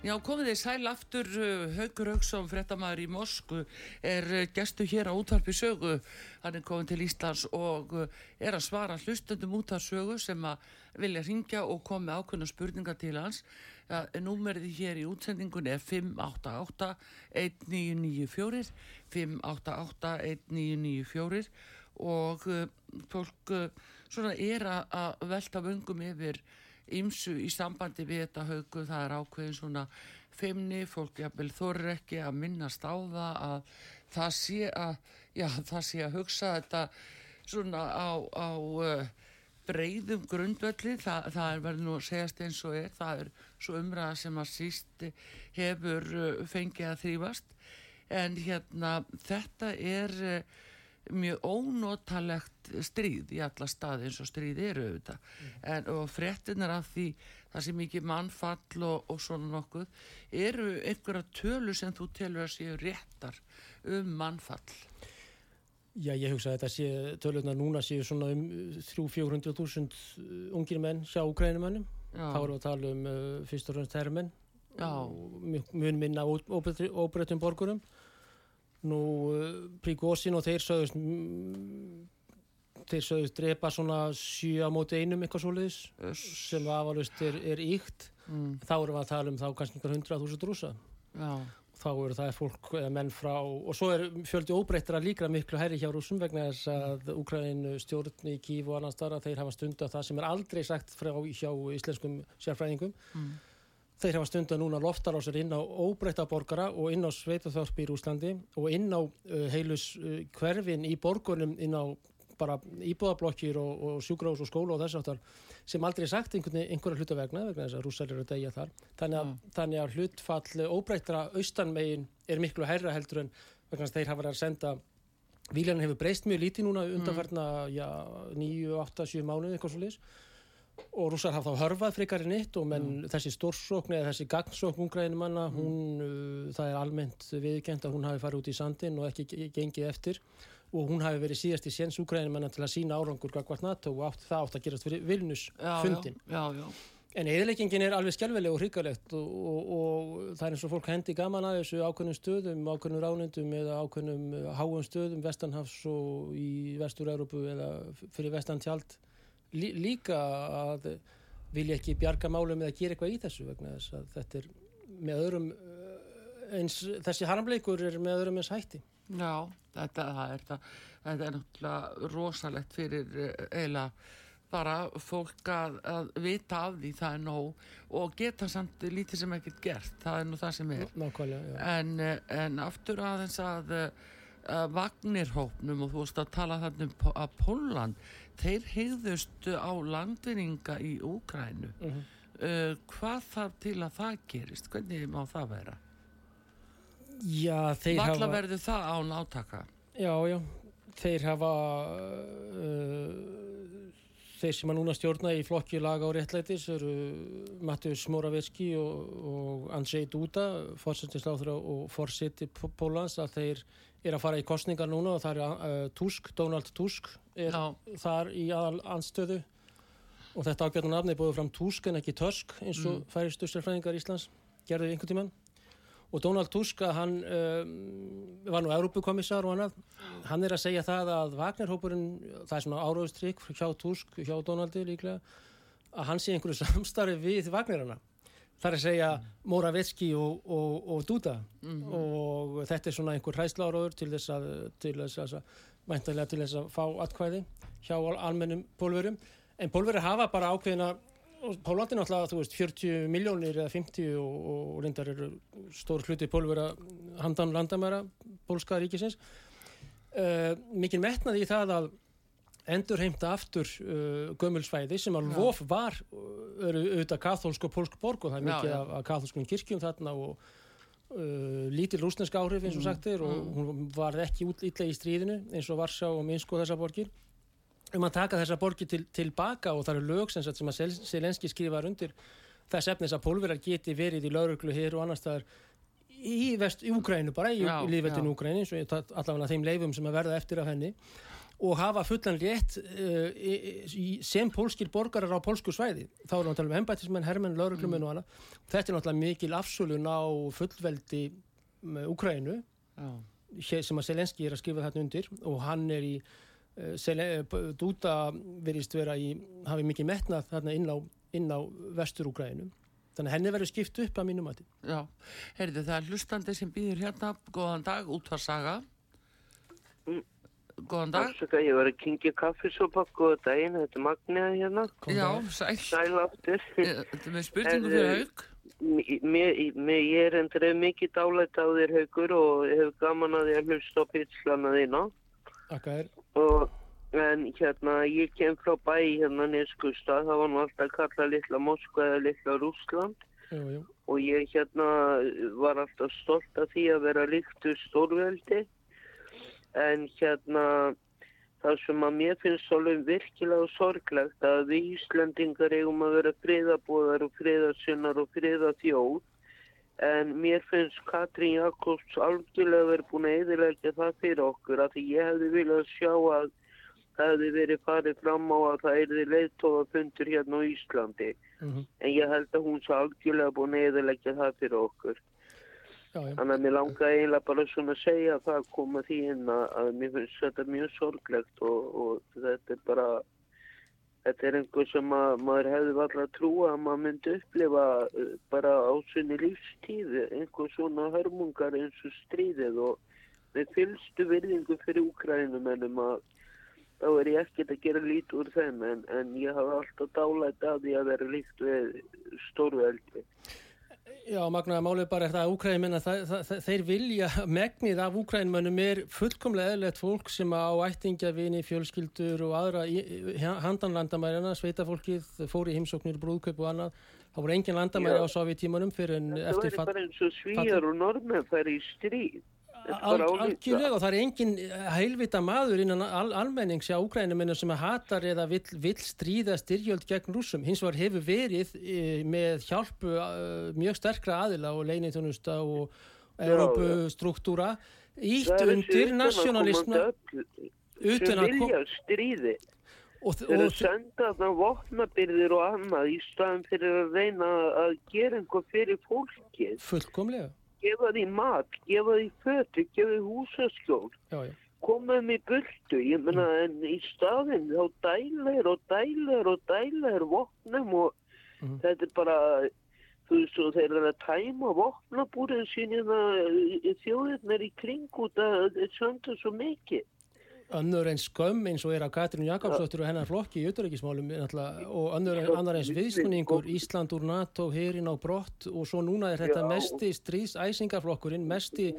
Já, komið þið sæl aftur, uh, Haugur Haugsson, frettamæður í Mosku, er uh, gestu hér á útvarpi sögu. Hann er komið til Íslands og uh, er að svara hlustundum út af sögu sem að vilja ringja og koma ákveðna spurningar til hans. Ja, númerið hér í útsendingunni er 588-1994, 588-1994 og fólk svona er að velta vöngum yfir ymsu í sambandi við þetta haugu það er ákveðin svona feimni, fólk jafnvel þorri ekki að minnast á það að það sé að, já, það sé að hugsa þetta svona á, á uh, breyðum grundvelli, það, það er verið nú að segjast eins og er, það er svo umræða sem að síst hefur uh, fengið að þrýfast en hérna þetta er uh, mjög ónotalegt stríð í alla staði eins og stríð eru auðvitað. Mm. en, og frettinnar af því það sem ekki mannfall og, og svona nokkuð eru einhverja tölu sem þú telur að séu réttar um mannfall? Já, ég hugsa að þetta sé tölunar núna séu svona um 300-400.000 ungir menn sjá ukrænumennum þá við að tala um uh, fyrst og fremst herrmenn mun minna óbreytum borgurum nú eh, Príkósin og þeir sögust mm, þeir sögust drepa svona sjö á móti einum eitthvað svoleiðis sem afalust er, er íkt mm. þá erum við að tala um þá kannski einhver hundrað þúsund rúsa Já. þá eru það fólk eða menn frá og svo er fjöldi óbreyttra líka miklu herri hjá rúsum vegna þess að Úkræðin stjórn í Kív og annan starra þeir hafa stund af það sem er aldrei sagt frá hjá íslenskum sérfræðingum mm. Þeir hafa stundu núna loftar á sér inn á óbreyta borgara og inn á Sveitaþorpi í Rúslandi og inn á uh, heilus uh, hverfin í borgunum inn á bara íbúðablokkir og, og sjúgrós og skóla og þess aftar sem aldrei sagt einhvern, einhverja hluta vegna vegna þess að rússælir eru að degja þar þannig að, mm. þannig að hlutfall óbreytra austanmegin er miklu herra heldur en vegna þess að þeir hafa verið að senda Vílan hefur breyst mjög lítið núna undanferna mm. 9, 8, 7 mánuði eitthvað svo leiðis og rússar hafa þá hörfað frekar en eitt og menn mm. þessi stórsókn eða þessi gagnsókn ungræðinu manna, hún, uh, það er almennt viðkjent að hún hafi farið út í sandin og ekki gengið eftir og hún hafi verið síðast í séns ungræðinu manna til að sína árangur gagvart NATO og átt, það átt að gerast fyrir Vilnus fundin. Já, já, já. En eðleikingin er alveg skjálfileg og hrigalegt og, og, og það er eins og fólk hendi gaman að þessu ákveðnum stöðum, ákveðnum ránundum eða ákveðnum háum stöðum vestanhafs og í vestur-Európu eða fyrir vestantjald lí, líka að vilja ekki bjarga málum eða gera eitthvað í þessu vegna þess að þetta er með öðrum eh, eins, þessi harmleikur er með öðrum eins hætti. Já, þetta, er, þetta er náttúrulega rosalegt fyrir eh, eiginlega bara fólk að, að vita af því það er nóg og geta samt lítið sem ekkert gert, það er nú það sem er. Nákvæmlega, en, eh, en aftur aðeins að Vagnirhópnum og þú veist að tala þarna um að Póland þeir hegðust á landvinninga í Úgrænu uh -huh. uh, hvað þarf til að það gerist? Hvernig má það vera? Já þeir Valla hafa verður það án átaka. Já já. Þeir hafa uh, þeir sem að núna stjórna í flokki laga og réttlætis eru Mattius Moravetski og, og Andrzej Duda fórsættisláður og fórsætti Pólans að þeir er að fara í kostningar núna og það er uh, Tusk, Donald Tusk er Já. þar í aðal anstöðu og þetta ágjörðan afni er búið fram Tusk en ekki Tusk eins og mm. færi styrstjárfræðingar Íslands gerði einhvern tíman og Donald Tusk hann um, var nú Európukomissar og annað hann er að segja það að Wagnerhópurinn það er svona áraugstrykk hjá Tusk hjá Donaldi líklega að hann sé einhverju samstarfi við Wagnerana þar að segja Moravetski og, og, og Duda. Mm -hmm. og þetta er svona einhver hræsláraður til þess að, til þess að, mæntalega til þess að fá atkvæði hjá almennum pólverum en pólveri hafa bara ákveðina Pólandi náttúrulega, þú veist, 40 miljónir eða 50 og, og reyndar eru stór hluti pólvera handan landamæra pólska ríkisins. Uh, mikið metnaði í það að endur heimta aftur uh, gömulsvæði sem að lof var uh, auðvitað katholsk og polsk borg og það er mikið já, já. af katholskum kirkjum þarna og uh, lítil rúsnesk áhrif eins og mm, sagt er og mm. hún var ekki útlýtlega í stríðinu eins og Varsá og Minsk og þessa borgir um að taka þessa borgir til, tilbaka og það eru lög sem, sem að Selenski skrifar undir þess efnis að pólverar geti verið í lauruglu hér og annar staðar í vest, í Úgrænu bara, í, í lífveldinu Úgræni allavega þeim leifum sem að verða eftir af henni og hafa fullan rétt uh, sem pólskir borgarar á pólsku svæði. Þá erum við að tala um embætismenn, hermenn, lauruglumenn mm. og annað. Þetta er náttúrulega mikil afsölun á fullveldi með Ukrænu oh. sem að Selenski er að skrifa þetta undir og hann er í uh, Dúta verist vera í hafi mikið metnað þarna inn á, inn á vestur Ukrænu. Þannig að henni verður skipt upp að mínum mati. Já, heyrðu það er hlustandi sem býður hérna, góðan dag, útvarsaga. Mm. Góðan dag. Afsaka, ég var að kingja kaffisopa, góða daginn, þetta er Magniða hérna. Já, sæl. Sæl aftur. Þetta er með spurningu fyrir haug. Ég er endur mikið dálætt á þér haugur og hef gaman að ég hlusta á pitslana þína. Akka er. Og, en hérna, ég kem frá bæ hérna nýrskusta, það var nú alltaf kallað litla Moskva eða litla Rúsland. Jú, jú. Og ég hérna var alltaf stolt af því að vera líktu stórveldi en hérna það sem að mér finnst alveg virkilega sorglegt að við Íslandingar eigum að vera friðabóðar og friðasinnar og friðaþjóð en mér finnst Katrín Jakobs algjörlega verið búin að eðilegja það fyrir okkur að því ég hefði viljað sjá að það hefði verið farið fram á að það erði leiðtóða fundur hérna á Íslandi. Mm -hmm. en ég held að hún svo algjörlega búin að eðilegja það fyrir okkur Já, já. Þannig að mér langaði eiginlega bara svona að segja að það koma því inn að, að mér finnst þetta mjög sorglegt og, og þetta er bara, þetta er einhver sem að, maður hefði alltaf að trúa að maður myndi upplifa uh, bara á sinni lífstíði, einhver svona hörmungar eins og stríðið og með fylstu virðingu fyrir úkrænum ennum að þá er ég ekkert að gera lít úr þeim en, en ég hafa alltaf dálætt að því að vera líkt við stórveldi. Já, magnaða málið bara er það að Úkrænmenn þeir vilja, megnið af Úkrænmennum er fullkomlega eðlert fólk sem á ættingja, vini, fjölskyldur og aðra handanlandamærina sveitafólkið, fóri heimsóknir brúðkaup og annað, það voru engin landamæri á sovjetímanum fyrir en eftir fatt Það væri bara eins og svíjar og normen færi í stríð Algjörlega og það er engin heilvita maður innan al almennings á Ukrænuminu sem hatar eða vill, vill stríða styrjöld gegn rúsum. Hins var hefur verið e, með hjálpu e, mjög sterkra aðila og leinitjónusta og Európustruktúra ítt undir nasjonalismu utan að koma stríði. Og þeir eru senda þarna vopnabyrðir og annað í staðan fyrir að reyna að gera einhver fyrir fólki fullkomlega gefa því mat, gefa því fötu, gefa því húsaskjól komaðum í burtu, ég menna mm. en í staðin þá dælar og dælar og dælar vopnum og mm. þetta er bara þú veist og þeir eru að tæma vopnabúrin sín þjóðirnar í kring út að þetta sönda svo mikið önnur eins skömm eins og er af Katrín Jakobsdóttir og hennar flokki í auðvitaðrækismálum og önnur annar eins viðsmunningur Ísland úr NATO, herin á brott og svo núna er þetta mesti strísæsingaflokkurinn, mesti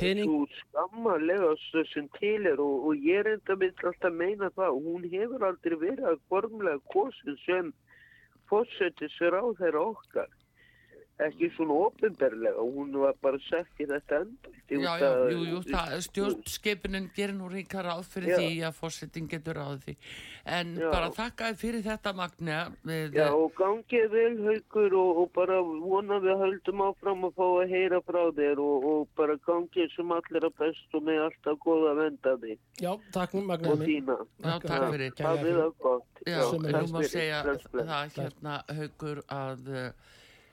pening Það er svo skammarlega sem til er og, og ég er enda með alltaf meina það og hún hefur aldrei verið að formlega kosin sem fórsetir sér á þeirra okkar ekki svona ofinberlega hún var bara sett í þetta enda. Já, já, jú, jú, stjórnskipinin gerir nú ríka ráð fyrir já. því að fórsetting getur ráð því. En já. bara þakkaði fyrir þetta Magna við, Já, og gangið vel haugur og, og bara vona við höldum áfram að fá að heyra frá þér og, og bara gangið sem allir að best og með alltaf goða að venda þig. Já, takk Magna og þína Já, takk fyrir. Það er það gott. Já, ég má segja það hérna haugur að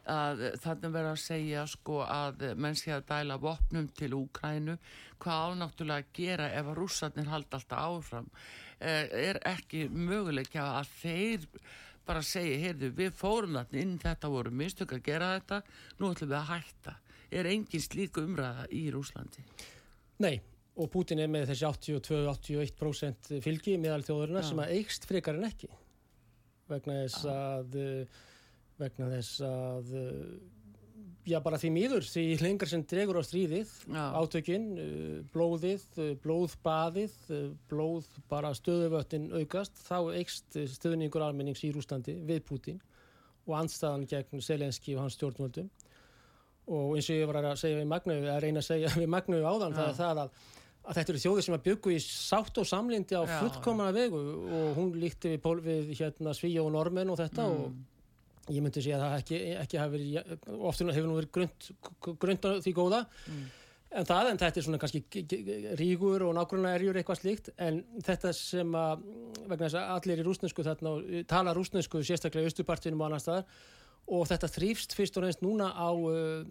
að þannig verður að segja sko að menn sé að dæla vopnum til Úkrænu hvað ánáttúrulega að gera ef að rússarnir halda alltaf áfram? Eh, er ekki möguleika að þeir bara segja, heyrðu við fórum þarna inn þetta voru mistök að gera þetta nú ætlum við að hætta. Er engin slík umræða í Rúslandi? Nei og Putin er með þessi 82-81% fylgi meðal þjóðurina sem að eigst frekar en ekki. Vegna þess að vegna þess að eh, já bara því mýður því lengar sem dregur á stríðið já. átökinn, eh, blóðið eh, blóðbaðið, blóð bara stöðuvöttin aukast þá eikst stöðningur almennings í Rúslandi við Putin og anstæðan gegn Selenski og hans stjórnvöldum og eins og ég var að segja við Magnu að reyna að segja við Magnu áðan það er það að, að þetta eru þjóðir sem að byggu í sátt og samlindi á fullkomana vegu og hún líkti við, við hérna, Svíja og Normen og þetta mm. og ég myndi segja að það ekki, ekki hafi verið, oftur hefur nú verið grönt, grönt því góða mm. en það, en þetta er svona kannski ríkur og nákvæmlega erjur eitthvað slíkt en þetta sem að vegna þess að allir í rúsnesku þarna tala rúsnesku sérstaklega í Östupartinum og annar staðar og þetta þrýfst fyrst og reynst núna á, uh,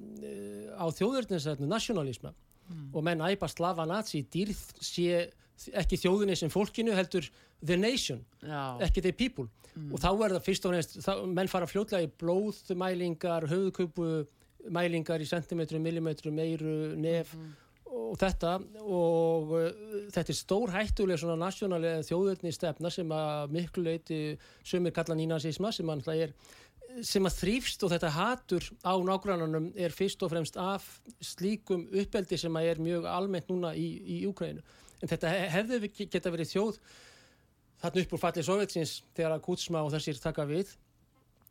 á þjóðurnisætnu nationalisma mm. og menn æpa slava nazi dýrð sé ekki þjóðinni sem fólkinu heldur the nation, Já. ekki the people mm. og þá er það fyrst og nefnst menn fara fljóðlega í blóðmælingar höfðköpu mælingar í centimetrum, millimetrum, meiru, nef mm. og þetta og uh, þetta er stór hættuleg svona nasjónalega þjóðurni stefna sem að miklu leiti sömur kalla nínasísma sem að er sem að þrýfst og þetta hatur á nágrannanum er fyrst og fremst af slíkum uppeldi sem að er mjög almennt núna í, í Úkrænu en þetta hefði geta verið þjóð þarna upp úr fallið Sovjetsins þegar að Kutsma og þessir taka við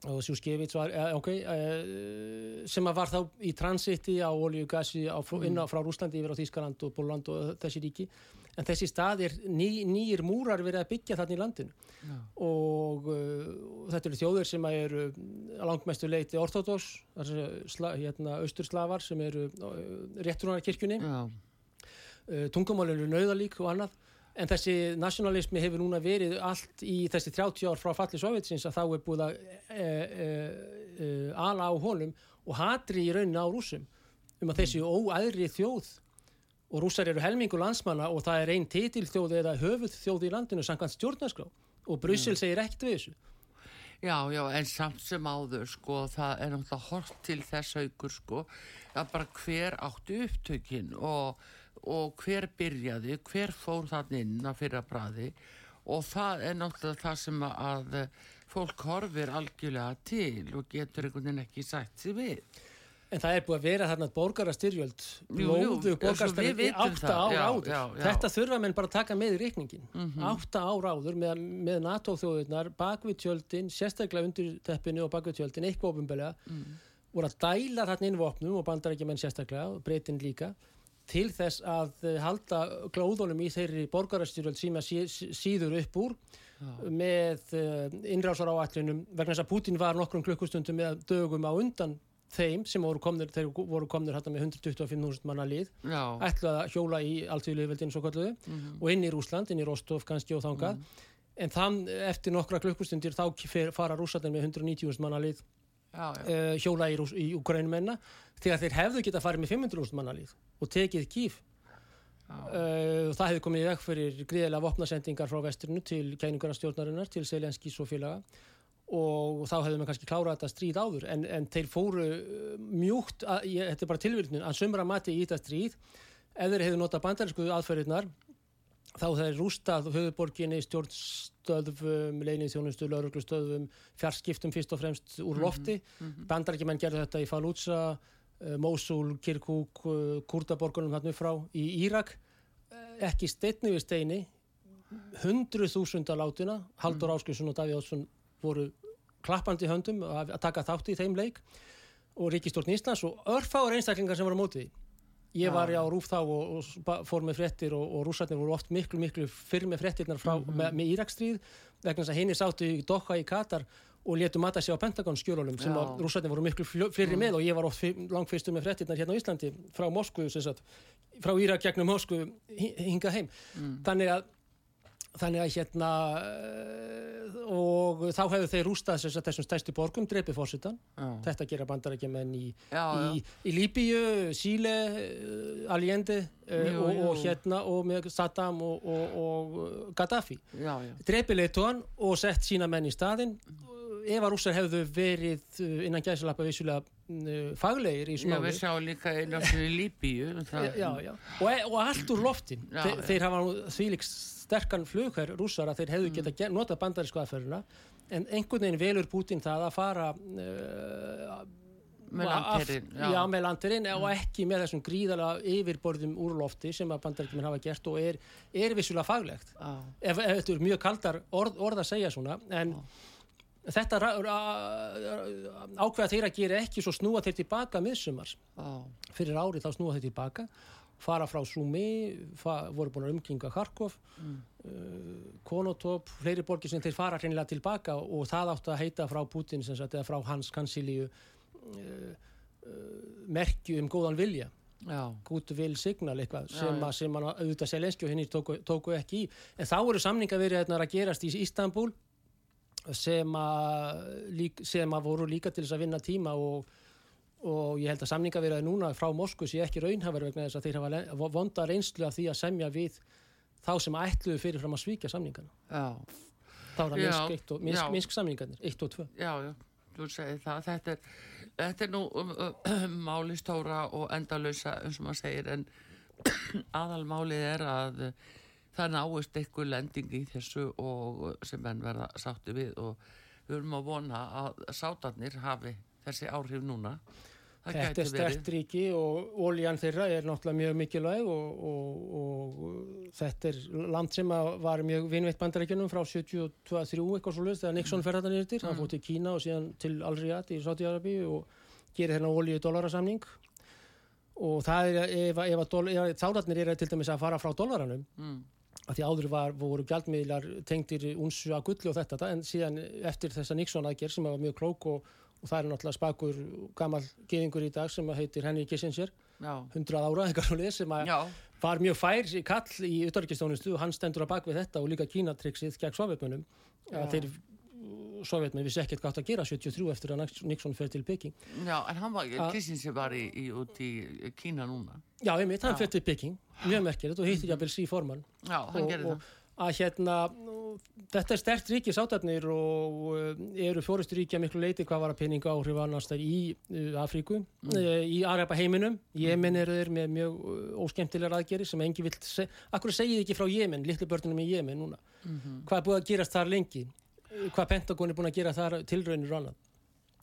og Sjúskevits var, eh, ok, eh, sem að var þá í transiti á olju og gasi mm. inn á frá Rúslandi yfir á Þískaland og Póland og þessi ríki en þessi stað er ný, nýjir múrar verið að byggja þarna í landinu ja. og uh, þetta eru þjóður sem eru langmestu leiti ortodox, hérna austurslavar sem eru uh, réttrunarkirkjunni ja. Uh, tungumálinu nauðalík og annað En þessi nationalismi hefur núna verið allt í þessi 30 ár frá falli Sovjetsins að þá er búið að e, e, e, ala á honum og hatri í raunin á rúsum um að þessi óæðri þjóð og rúsar eru helmingu landsmanna og það er einn titilþjóð eða höfuð þjóð í landinu samkvæmt stjórnarskrá og Bryssel mm. segir ekkert við þessu. Já, já, en samt sem áður sko, það er náttúrulega hort til þess aukur sko, að bara hver áttu upptökin og og hver byrjaði, hver fór þann inn að fyrra bræði og það er náttúrulega það sem að fólk horfir algjörlega til og getur einhvern veginn ekki sætt sér við. En það er búið að vera þarna borgarastyrjöld, blóðu borgarastyrjöld í átta ára áður. Já, já. Þetta þurfa menn bara að taka með í reikningin. Mm -hmm. Átta ára áður með, með NATO-þjóðunar, bakvið tjöldin, sérstaklega undir teppinu og bakvið tjöldin, eitthvað ofinbelega, mm. voru að dæla þarna inn vopnum og bandar ekki menn sérstaklega, breytin líka til þess að halda glóðunum í þeirri borgarastyrjöld sem síður upp úr Já. með innrásar áallunum vegna þess að Putin var nokkrum klukkustundum með dögum á undan þeim sem voru komnir, þeir voru komnir hérna með 125.000 manna lið ætlaði að hjóla í alltíðulegveldinu svo kalluðu mm -hmm. og inn í Rúsland, inn í Rostov kannski og þangað mm -hmm. en þann eftir nokkra klukkustundir þá fara Rúslandin með 190.000 manna lið. Uh, hjóla í, í Ukraínumenna þegar þeir hefðu geta farið með 500.000 manna lið og tekið kýf uh, það hefði komið í vekk fyrir gríðilega vopnasendingar frá vesturinu til kæningarastjórnarinnar til Selenskís og félaga. Og þá hefðum við kannski klárað þetta stríð áður en, en þeir fóru uh, mjúkt, að, ég, þetta er bara tilvíðin að sömra mati í þetta stríð þeir hefðu notað bandarísku aðferðirnar þá þeir rústað höfuborginni stjórnstöðum leinið þjónustu, lauruglustöðum fjarskiptum fyrst og fremst úr mhm, lofti mm -hmm. bandaríkjumenn gerðu þetta í Fallujah uh, Mosul, Kirkuk uh, Kurdaborgunum hann frá í Írak ekki steinni við steini hundruð þúsunda látina Haldur mhm. Áskilsson og Davíð Ótsson voru klappandi höndum að taka þátt í þeim leik og Ríkistórn Íslands og örfáur einstaklingar sem voru á móti ég var á Rúf þá og, og fór með frettir og, og rússarnir voru oft miklu miklu fyrr með frettirnar frá, mm -hmm. með, með Írakstríð vegna þess að henni sáttu í Dokka í Katar og letu matta sig á Pentagon skjólunum sem rússarnir voru miklu fyrri mm. með og ég var oft langt fyrstu með frettirnar hérna á Íslandi frá Moskvu, frá Írak gegnum Moskvu hinga heim mm. þannig að þannig að hérna eh, og þá hefur þeir rústað þessum stæstu borgum, dreipið fórsutan þetta gera bandarækjumenn í, í, í Líbíu, Síle eh, Allende uh, og, og hérna og með Saddam og, og, og Gaddafi. Dreipið leituan og sett sína menn í staðin ef að rússar hefðu verið innan gæðsalappa vissulega faglegir í smáli Já, við sjáum líka einhvers í Líbíu já, já. og allt úr loftin. Já, Þe, þeir hafa þvíliks sterkan flugherr rússar að þeir hefðu mm. geta notað bandarísku aðferðina en einhvern veginn velur Putin það að fara uh, með landirinn, já. Já, með landirinn mm. og ekki með þessum gríðalega yfirborðum úrlofti sem að bandaríkjuminn hafa gert og er, er vissulega faglegt ah. ef, ef þetta er mjög kaldar orð, orð að segja svona en ah. þetta ákveða þeir að gera ekki svo snúa þeir tilbaka miðsumars ah. fyrir árið þá snúa þeir tilbaka fara frá Sumi, fa voru búin að umkringa Kharkov, mm. uh, Konotop, fleiri borgir sem þeir fara hreinlega tilbaka og það átt að heita frá Putin sem sagt, eða frá hans kansilíu uh, uh, merkju um góðan vilja. Gútu vil signal eitthvað sem, já, já. sem man auðvitað Selenski og henni tóku, tóku ekki í. En þá eru samninga verið að gerast í Ístanbúl sem að voru líka til þess að vinna tíma og og ég held að samningavirðaði núna frá Moskvu sé ekki raunhafur vegna þess að þeir hafa vonda reynslu af því að semja við þá sem ætluðu fyrirfram að svíkja samningana. Já. þá er það minsk, eitt og, minsk, minsk samningarnir, 1 og 2 Já, já, þú segir það. Þetta er, þetta er nú um, um, málistóra og endalösa eins og maður segir en aðalmálið er að það náist eitthvað lending í þessu og sem menn verða sátti við. Og við höfum að vona að sátarnir hafi þessi áhrif núna Þetta er stert ríki og ólíjan þeirra er náttúrulega mjög mikilvæg og, og, og þetta er land sem var mjög vinveitt bandarækjunum frá 72-3 eitthvað svo löst þegar Nixon fer þetta nýrtir, mm. hann fótt til Kína og síðan til Al-Riyadh í Sáti-Arabi og gerir hérna ólíu dólarasamning og það er ef, ef, ef þáratnir eru til dæmis að fara frá dólaranum mm. að því áður var, voru gjaldmiðlar tengtir unsu að gulli og þetta en síðan eftir þessa Nixon aðgerð sem var mjög klók og og það er náttúrulega spakur gammal geðingur í dag sem heitir Henry Kissinger. Já. 100 ára eitthvað svo lið sem var mjög fær í kall í utarikistónustu og hann stendur á bakvið þetta og líka kínatriksið gegn sovjetmönnum þeir sovjetmenn vissi ekkert gátt að gera 73 eftir að Nixon fer til Peking. Já, en hann var, Kissinger var í, í, út í Kína núna. Já, einmitt, hann fer til Peking, mjög merkilegt og hittir jáfnvel sí formann Já, hann gerði það að hérna þetta er stert ríki sátarnir og uh, eru fjórusturíkja miklu leiti hvað var að peninga áhrif annars þar í uh, Afríku, mm. uh, í Araba heiminum Jemen eru þeir með mjög uh, óskemtilegar aðgeri sem engi vilt segja Akkur segið ekki frá Jemen, litlu börnunum í Jemen núna mm -hmm. hvað er búið að gerast þar lengi hvað Pentagon er búin að gera þar tilraunir og annað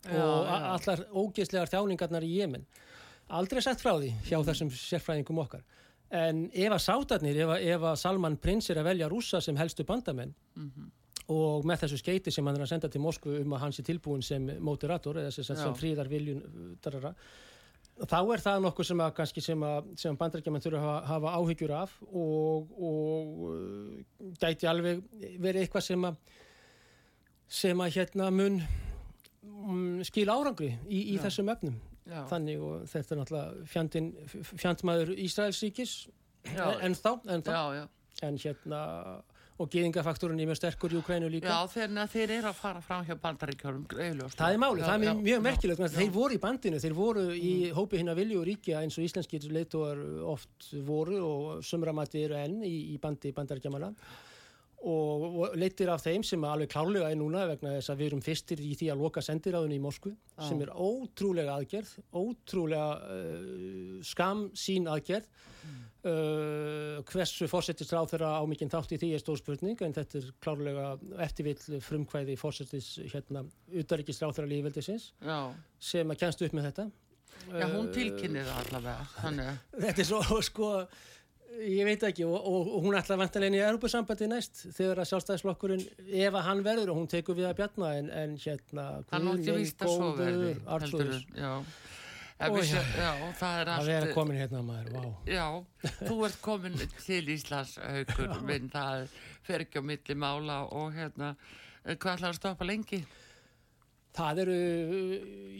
já, og já. allar ógeðslegar þjáningarnar í Jemen aldrei sett frá því hjá þessum sérfræðingum okkar en ef að sátarnir, ef að, ef að Salman Prins er að velja rúsa sem helstu bandamenn. Mm -hmm. og með þessu skeiti sem hann er að senda til Moskvu um að hans er tilbúin sem moderator eða sem, sem fríðar viljun darara, þá er það nokkuð sem sem að bandrækjaman þurfa að hafa, hafa áhyggjur af og, og uh, gæti alveg verið eitthvað sem að sem að hérna mun um, skil árangri í, í þessum öfnum Já. þannig og þetta er náttúrulega fjandin, fjandmaður Ísraelsríkis. En þá, en þá. Já, já. en hérna og geðingafaktorinn er mjög sterkur í Ukrænu líka. Já, þegar þeir eru að fara fram hjá bandaríkjörum Það er málið, það er mjög merkilegt. Þeir voru í bandinu, þeir voru mm. í hópi hinn að vilju og ríkja eins og íslenskir leituar oft voru og sömramætti eru enn í, í bandi bandaríkjamana og, leitir af þeim sem alveg klárlega er núna vegna þess að við erum fyrstir í því að loka sendiráðunni í Moskvu ah. sem er ótrúlega aðgerð ótrúlega uh, skam sín aðgerð mm. uh, hversu fórsettist ráð þeirra á mikinn þátt í því er stór spurning en þetta er klárlega eftirvill frumkvæði fórsettist hérna utaríkist ráð þeirra lífveldisins sem að kennst upp með þetta Já, hún uh, tilkynir það allavega Þetta er svo sko Ég veit ekki og, og, og hún ætla að vanta leginn í Europasambandi næst þegar að sjálfstæðisflokkurinn ef að hann verður og hún tekur við að björna en, en hérna góður, Artur Já, já, það er allt að komin hérna maður, vá. Já, þú ert komin til Íslands haugur, minn það fer ekki á milli mála og hérna hvað ætlaði að stoppa lengi? Það eru,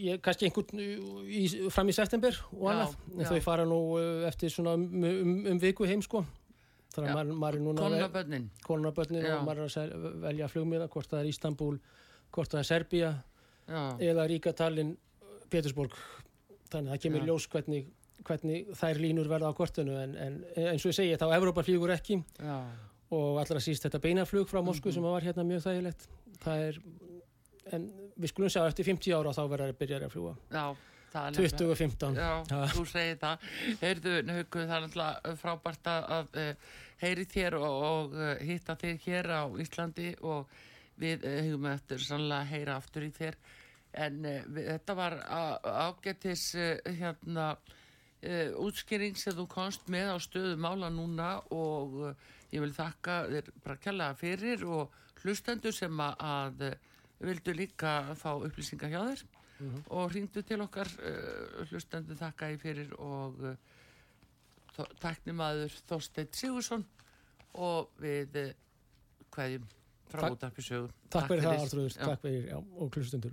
ég, kannski einhvern í, fram í september og annað, en þau fara nú uh, eftir svona um, um, um viku heim sko. Þannig að maður, er núna... Konunabönnin og maður er að velja flugmiða, hvort það er Ístanbul, hvort það er Serbia Já. eða Ríka, Tallinn, Petersburg. Þannig að það kemur Já. ljós hvernig, hvernig þær línur verða á kortinu, en, en eins og ég segi þá Evrópa flýgur ekki Já. og allra síst þetta beinaflug frá Moskvu mm -hmm. sem var hérna mjög þægilegt. Það er en við skulum sjá eftir 50 ára þá verður það að byrja að fljúa Já, 2015 Já, Já, þú segir það. Heyrðu, Hauku, það er alltaf frábært að uh, heyri þér og, og uh, hitta þér hér á Íslandi og við hugum eftir sannlega að heyra aftur í þér. En við, þetta var ágættis hérna útskýring sem þú komst með á stöðu mála núna og ég vil þakka þér bara kjallaða fyrir og hlustendur sem að vildu líka fá upplýsingar hjá þér mm -hmm. og hringdu til okkar uh, hlustendu þakka ég fyrir og uh, takknimaður Þorstein Sigursson og við uh, hvaðjum frá útarpisögum Takk, takk fyrir það Artrúður, takk fyrir já, og hlustendur